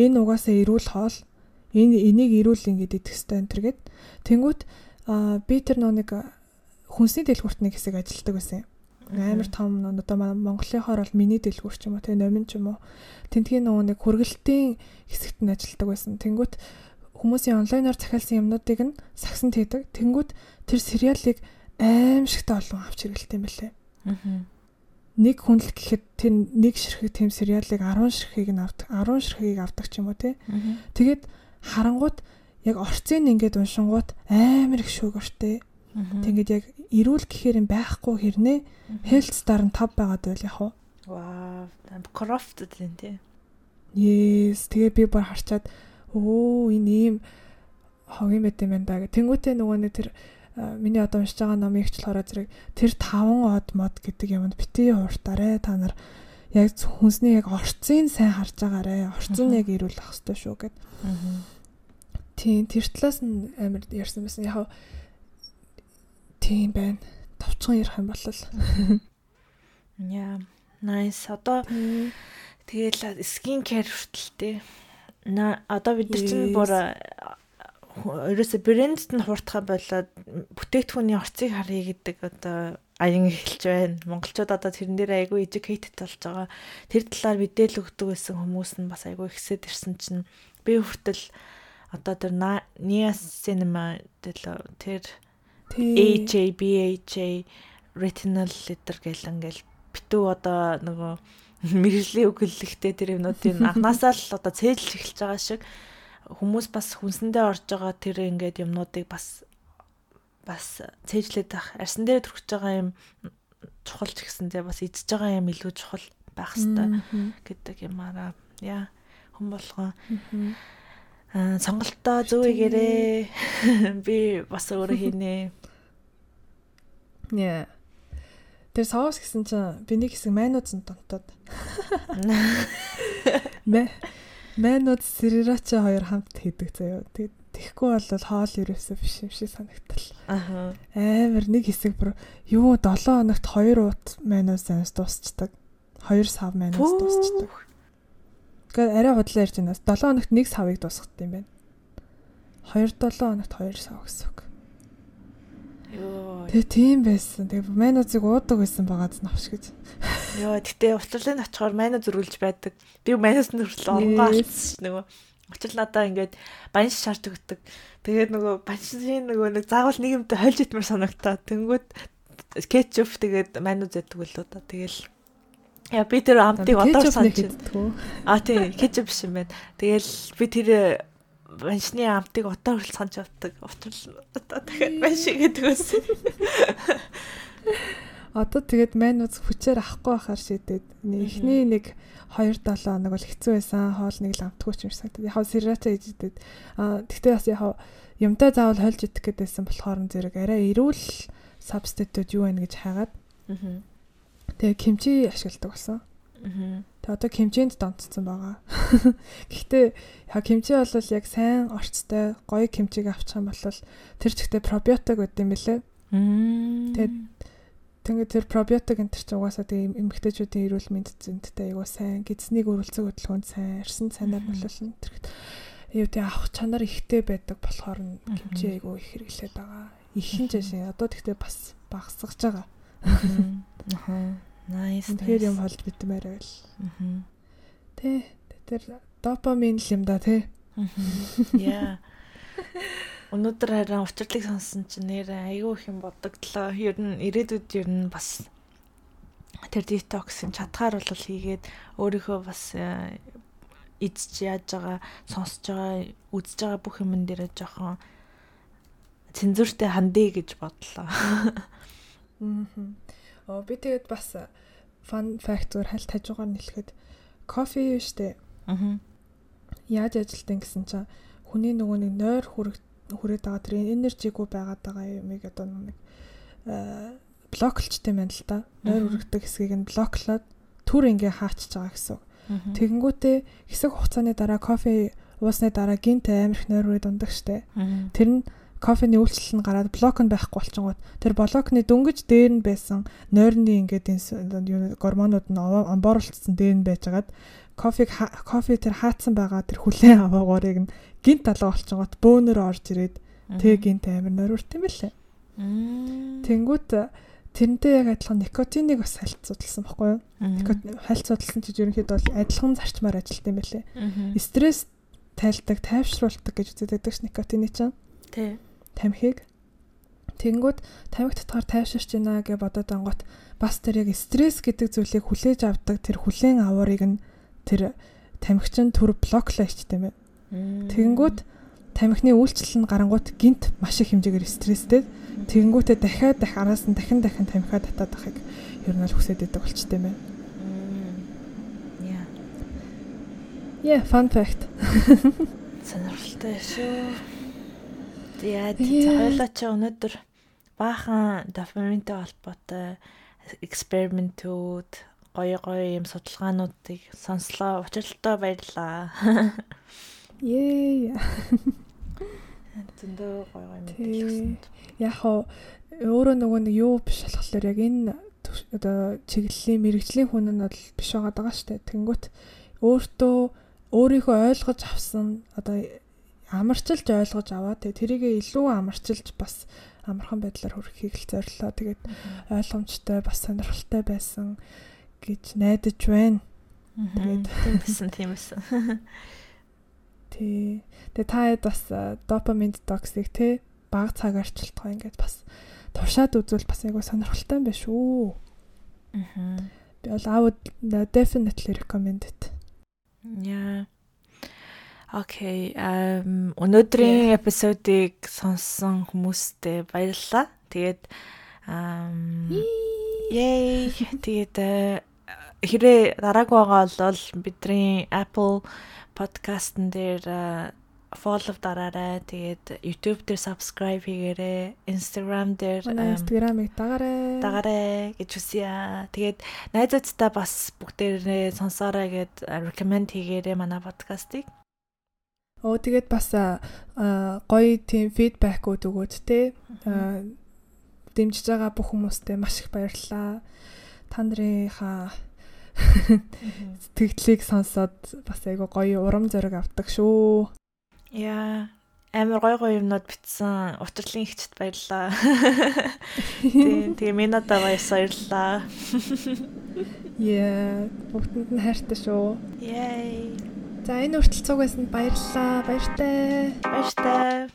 Энэ угаасаа эрүүл хоол. Энэ энийг эрүүл ингээд идэх хэрэгтэй энэ гэд. Тэнгүүт би тэр нэг хүнсний дэлгүүрт нэг хэсэг ажилладаг байсан. Амар том одоо Монголынхоор бол миний дэлгүүр ч юм уу тэгээ номин ч юм уу. Тэнтгийн нөгөө нэг хүргэлтийн хэсэгт нь ажилладаг байсан. Тэнгүүт хүмүүсийн онлайнаар захиалсан юмнуудыг нь сагсанд хийдэг. Тэнгүүт тэр сериалыг аимшигтай олон авч хэрэгэлтэй юм байлээ. Аа. Нэг хүн л гэхэд тэр нэг ширхэг тэм сериалыг 10 ширхгийг нь авдаг. 10 ширхгийг авдаг ч юм уу те. Тэгээд харангууд яг орцын ингээд уншингууд амар их шүүгэртэй. Тэгээд яг эрүүл гэхээр юм байхгүй хэрнээ health star нь 5 байгаад байл яг уу. Вау, crafted юм тий. Yes, тэгээ би бүр харчаад өө энэ ийм хог юм байт юм байна гэх. Тэнгүүтээ нөгөө нэг тэр миний одоо уншиж байгаа номыг ч болохоор зэрэг тэр 5 од мод гэдэг юмд бити хууртаарэ та нар яг хүнсний яг орцын сайн харж байгаарэ. Орцын яг ирүүл ах хэвээр шүү гэд. Тийм тэр талаас нь амар ярьсан байсан. Яг Тийм байна. Товчхон ярих юм бол Яа. Nice. Одоо тэгэл skin care хүртэлтэй. На одоо бид нар чинь бүр ерөөсө брэндэд нь хурдхаа болоод бүтээгдэхүүний орцыг харъя гэдэг одоо аян эхэлж байна. Монголчууд одоо тэрэн дээр айгүй educated болж байгаа. Тэр талаар мэдээлэл өгдөг байсан хүмүүс нь бас айгүй ихсэд ирсэн чинь би хүртэл одоо тэр niacinamide тэр AJ, BHA, retinol литер гэл ингээл битүү одоо нөгөө мэрэгжлийн өгүүлэлттэй тэр юмнуудын анханасаа л одоо цээжлж эхэлж байгаа шиг хүмүүс бас хүнсэндээ орж байгаа тэр ингээд юмнуудыг бас бас цээжлээд ах арсан дээр төрөж байгаа юм чухал ч гэсэндээ бас идж байгаа юм илүү чухал байх хэрэгтэй гэдэг юмараа яа хүн болгоо. Аа сонголтоо зөв игээрээ. Би бас өөрөө хийнэ. Яа. Тэр соус гэсэн чинь би нэг хэсэг майнууд зэн донтоод. Мэ Майнууд срирача хоёр хамт хийдэг заяа. Тэгэхгүй бол хоол ерөөсөө биш юм шиг санагтал. Аха. Амар нэг хэсэг бүр юу 7 хоногт 2 ут манус амс дуусчдаг. 2 сав манус дуусчдаг. Гэхдээ арай худлаа ярьж байна. 7 хоногт нэг савыг дуусгах юм байна. 2 7 хоногт 2 сав гэсэн үг. Йоо. Тэгээ тийм байсан. Тэгээ манусыг уудаг байсан байгаа ч навш гэж. Йоо, гэтээ уучлалын очихоор майна зөрүүлж байдаг. Би майнаас нь хүртэл оронгоо алдсан нөгөө. Учир надаа ингээд банш шаарддаг өгдөг. Тэгээд нөгөө баншийн нөгөө нэг заавал нэг юмтай хольж итмэр санагтаа. Тэнгүүд кетчуп тэгээд майнуу зэдэг л удаа. Тэгэл Яа би тэр амтыг одоо санаж байна. А тий, кетчуп биш юм байна. Тэгэл би тэр баншны амтыг одоо хүртэл санаж авдаг. Учир одоо дахиад банш гэдэг байсан. Одоо тэгээд манус хүчээр авахгүй байхаар шидэд. Эхний нэг 2 7 хоног бол хэцүү байсан. Хоол нэг л амтгүй ч юм шиг санагдав. Яг сирача ээждэд. Аа тэгтээ бас яг юмтай заавал хольж идэх гэдээсэн болохоор зэрэг арай эрүүл сабститут юу байна гэж хайгаад. Аа. Тэгээ кимчи ашигладаг болсон. Аа. Тэгээ одоо кимчинд донцсон байгаа. Гэхдээ яг кимчи бол яг сайн орцтой гоё кимчиг авчих юм бол тэр чигтээ пробиотик байд юм бэлээ. Тэгээд тэгээд тэр пробиотик энэ ч угаасаа тэгээ эмэгтэйчүүдийн эрүүл мэнд зүйнтэй айгуу сайн гидснийг өрүүлцэг хөдөлгөөнд сайн арьсан цанаар болуулна тэрэгт юу тэгээ авах чанар ихтэй байдаг болохоор кимчи айгуу их хэрэглээд байгаа. Ихэн жишээ одоо тэгтээ бас багасгаж байгаа. Аа. Nice. Тэгэхээр юм холж битмээр байл. Аа. Тэ тэр допамин л юм да тий. Яа. Өнөөдөр харин учирлыг сонссон чинь нэр айгүй их юм бодогдлоо. Ер нь ирээдүйд ер нь бас тэр детоксын чадхаар бол хийгээд өөрийнхөө бас эзэж яаж байгаа, сонсож байгаа, үзэж байгаа бүх юмн дээрээ жоохон цензуртэй хандъя гэж бодлоо. Аа. Оо би тэгээд бас fun fact зүгээр хальт хажуугаар нэлэхэд кофе юу штэ. Аа. Яаж ажилтан гэсэн чинь хүний нөгөө нэг нойр хүрэг хүрээд байгаа тэр энержигүй байгаад байгаа юмыг одоо нэг блоклчтэй байна л да. Нойр үргдэг хэсгийг нь блоклоод түр ингээ хаачиж байгаа гэсэн. Тэгэнгүүтээ хэсэг хугацааны дараа кофе уусны дараа гинт амирх нойр үрээ дундаг штэ. Тэр нь кофений үйлчлэл нь гараад блок нь байхгүй болчингууд тэр блокны дөнгөж дээр нь байсан нойрны ингээд энэ гормонууд нь амбоорлцсон дээр нь байжгаад кофег кофе тэр хаацсан байгаа тэр хүлэн аваагуурыг нь гинт талаа болчихгоот бөөнөр орж ирээд тэг гинт амир нориурт юм бэлээ. Тэнгүүт тэрнтэй яг адилхан никотиныг бас хальцуулсан баггүй юу? Никотин хальцуулсан чинь ерөнхийдөө бол адилхан зарчмаар ажилт юм бэлээ. Стресс тайлдаг, тайвшруулдаг гэж үздэг ш никотины чинь. Тий. Тамхиг. Тэнгүүд тамхи татгаар тайвширч байна гэж бодоод ангууд бас тэр яг стресс гэдэг зүйлийг хүлээж авдаг тэр хүлээн аваарыг нь тэр тамхичин төр блоклоо ичтэй байна. Тэгэнгүүт тамхины үйлчлэл нь гарангуут гинт маш их хэмжээгээр стресстэй. Тэгэнгүүтээ дахиад дахь араас нь дахин дахин тамхиа татаад байхыг ер нь л хүсэж байдаг болчтой юм байна. Yeah, fun fact. Сонирхолтой шүү. Яа, хоёлаа чи өнөөдөр баахан дофаминтэй холбоотой экспериментүүд гоё гоё юм судалгаануудыг сонслоо. Учралтай баярлаа. Ее. Зөндөө гоё гоё мэдээлэл. Яг хоо өөрөө нөгөө нэг юу биш болохоор яг энэ одоо чиглэлийн мэрэгжлийн хүн нь бол биш байгаа шүү дээ. Тэнгүүт өөртөө өөрийнхөө ойлгож авсан одоо амарчилж ойлгож аваа. Тэгээ тэрийгээ илүү амарчилж бас амархан байдлаар хүргэхийг л зорилоо. Тэгээд ойлгомжтой бас сонирхолтой байсан гэж найдаж байна. Тэгээд байсан тийм байсан. Тий. Тэгээ та хэд бас допамин детоксыг те баг цаг арчилтгаа ингээд бас туршаад үзвэл бас айгу сонирхолтой юм байна шүү. Аа. Би бол I would definitely recommend it. Yeah. Окей. Um өнөөдрийн эпизодыг сонссон хүмүүстээ баярлалаа. Тэгээд um Yay. Тэгээд э, хэрэг дараагүй байгаа бол бидний Apple подкастн дээр follow дараарай. Тэгээд YouTube дээр subscribe хийгээрэй. Instagram дээр Instagram-ыг дагаарай. Дагаарай гэж хүсье. Тэгээд найзуудтай бас бүгдээрээ сонсоорой гэд recommend хийгээрэй манай подкастыг. Оо тэгээд бас гоё тийм фидбэкүүд өгөөд те дэмжиж байгаа бүх хүмүүстээ маш их баярлалаа. Та нарынхаа сэтгэлийг сонсоод бас айгу гоё урам зориг авдаг шүү. Яа, амар гой гой юмнууд битсэн утрлын ихчд баярлаа. Тэгээ тэгээ минадаа баярлаа. Яа, бүгдэнд нь хайртай шүү. Yay. За энэ үртэл цуг байсанд баярлалаа. Баяртай. Баяртай.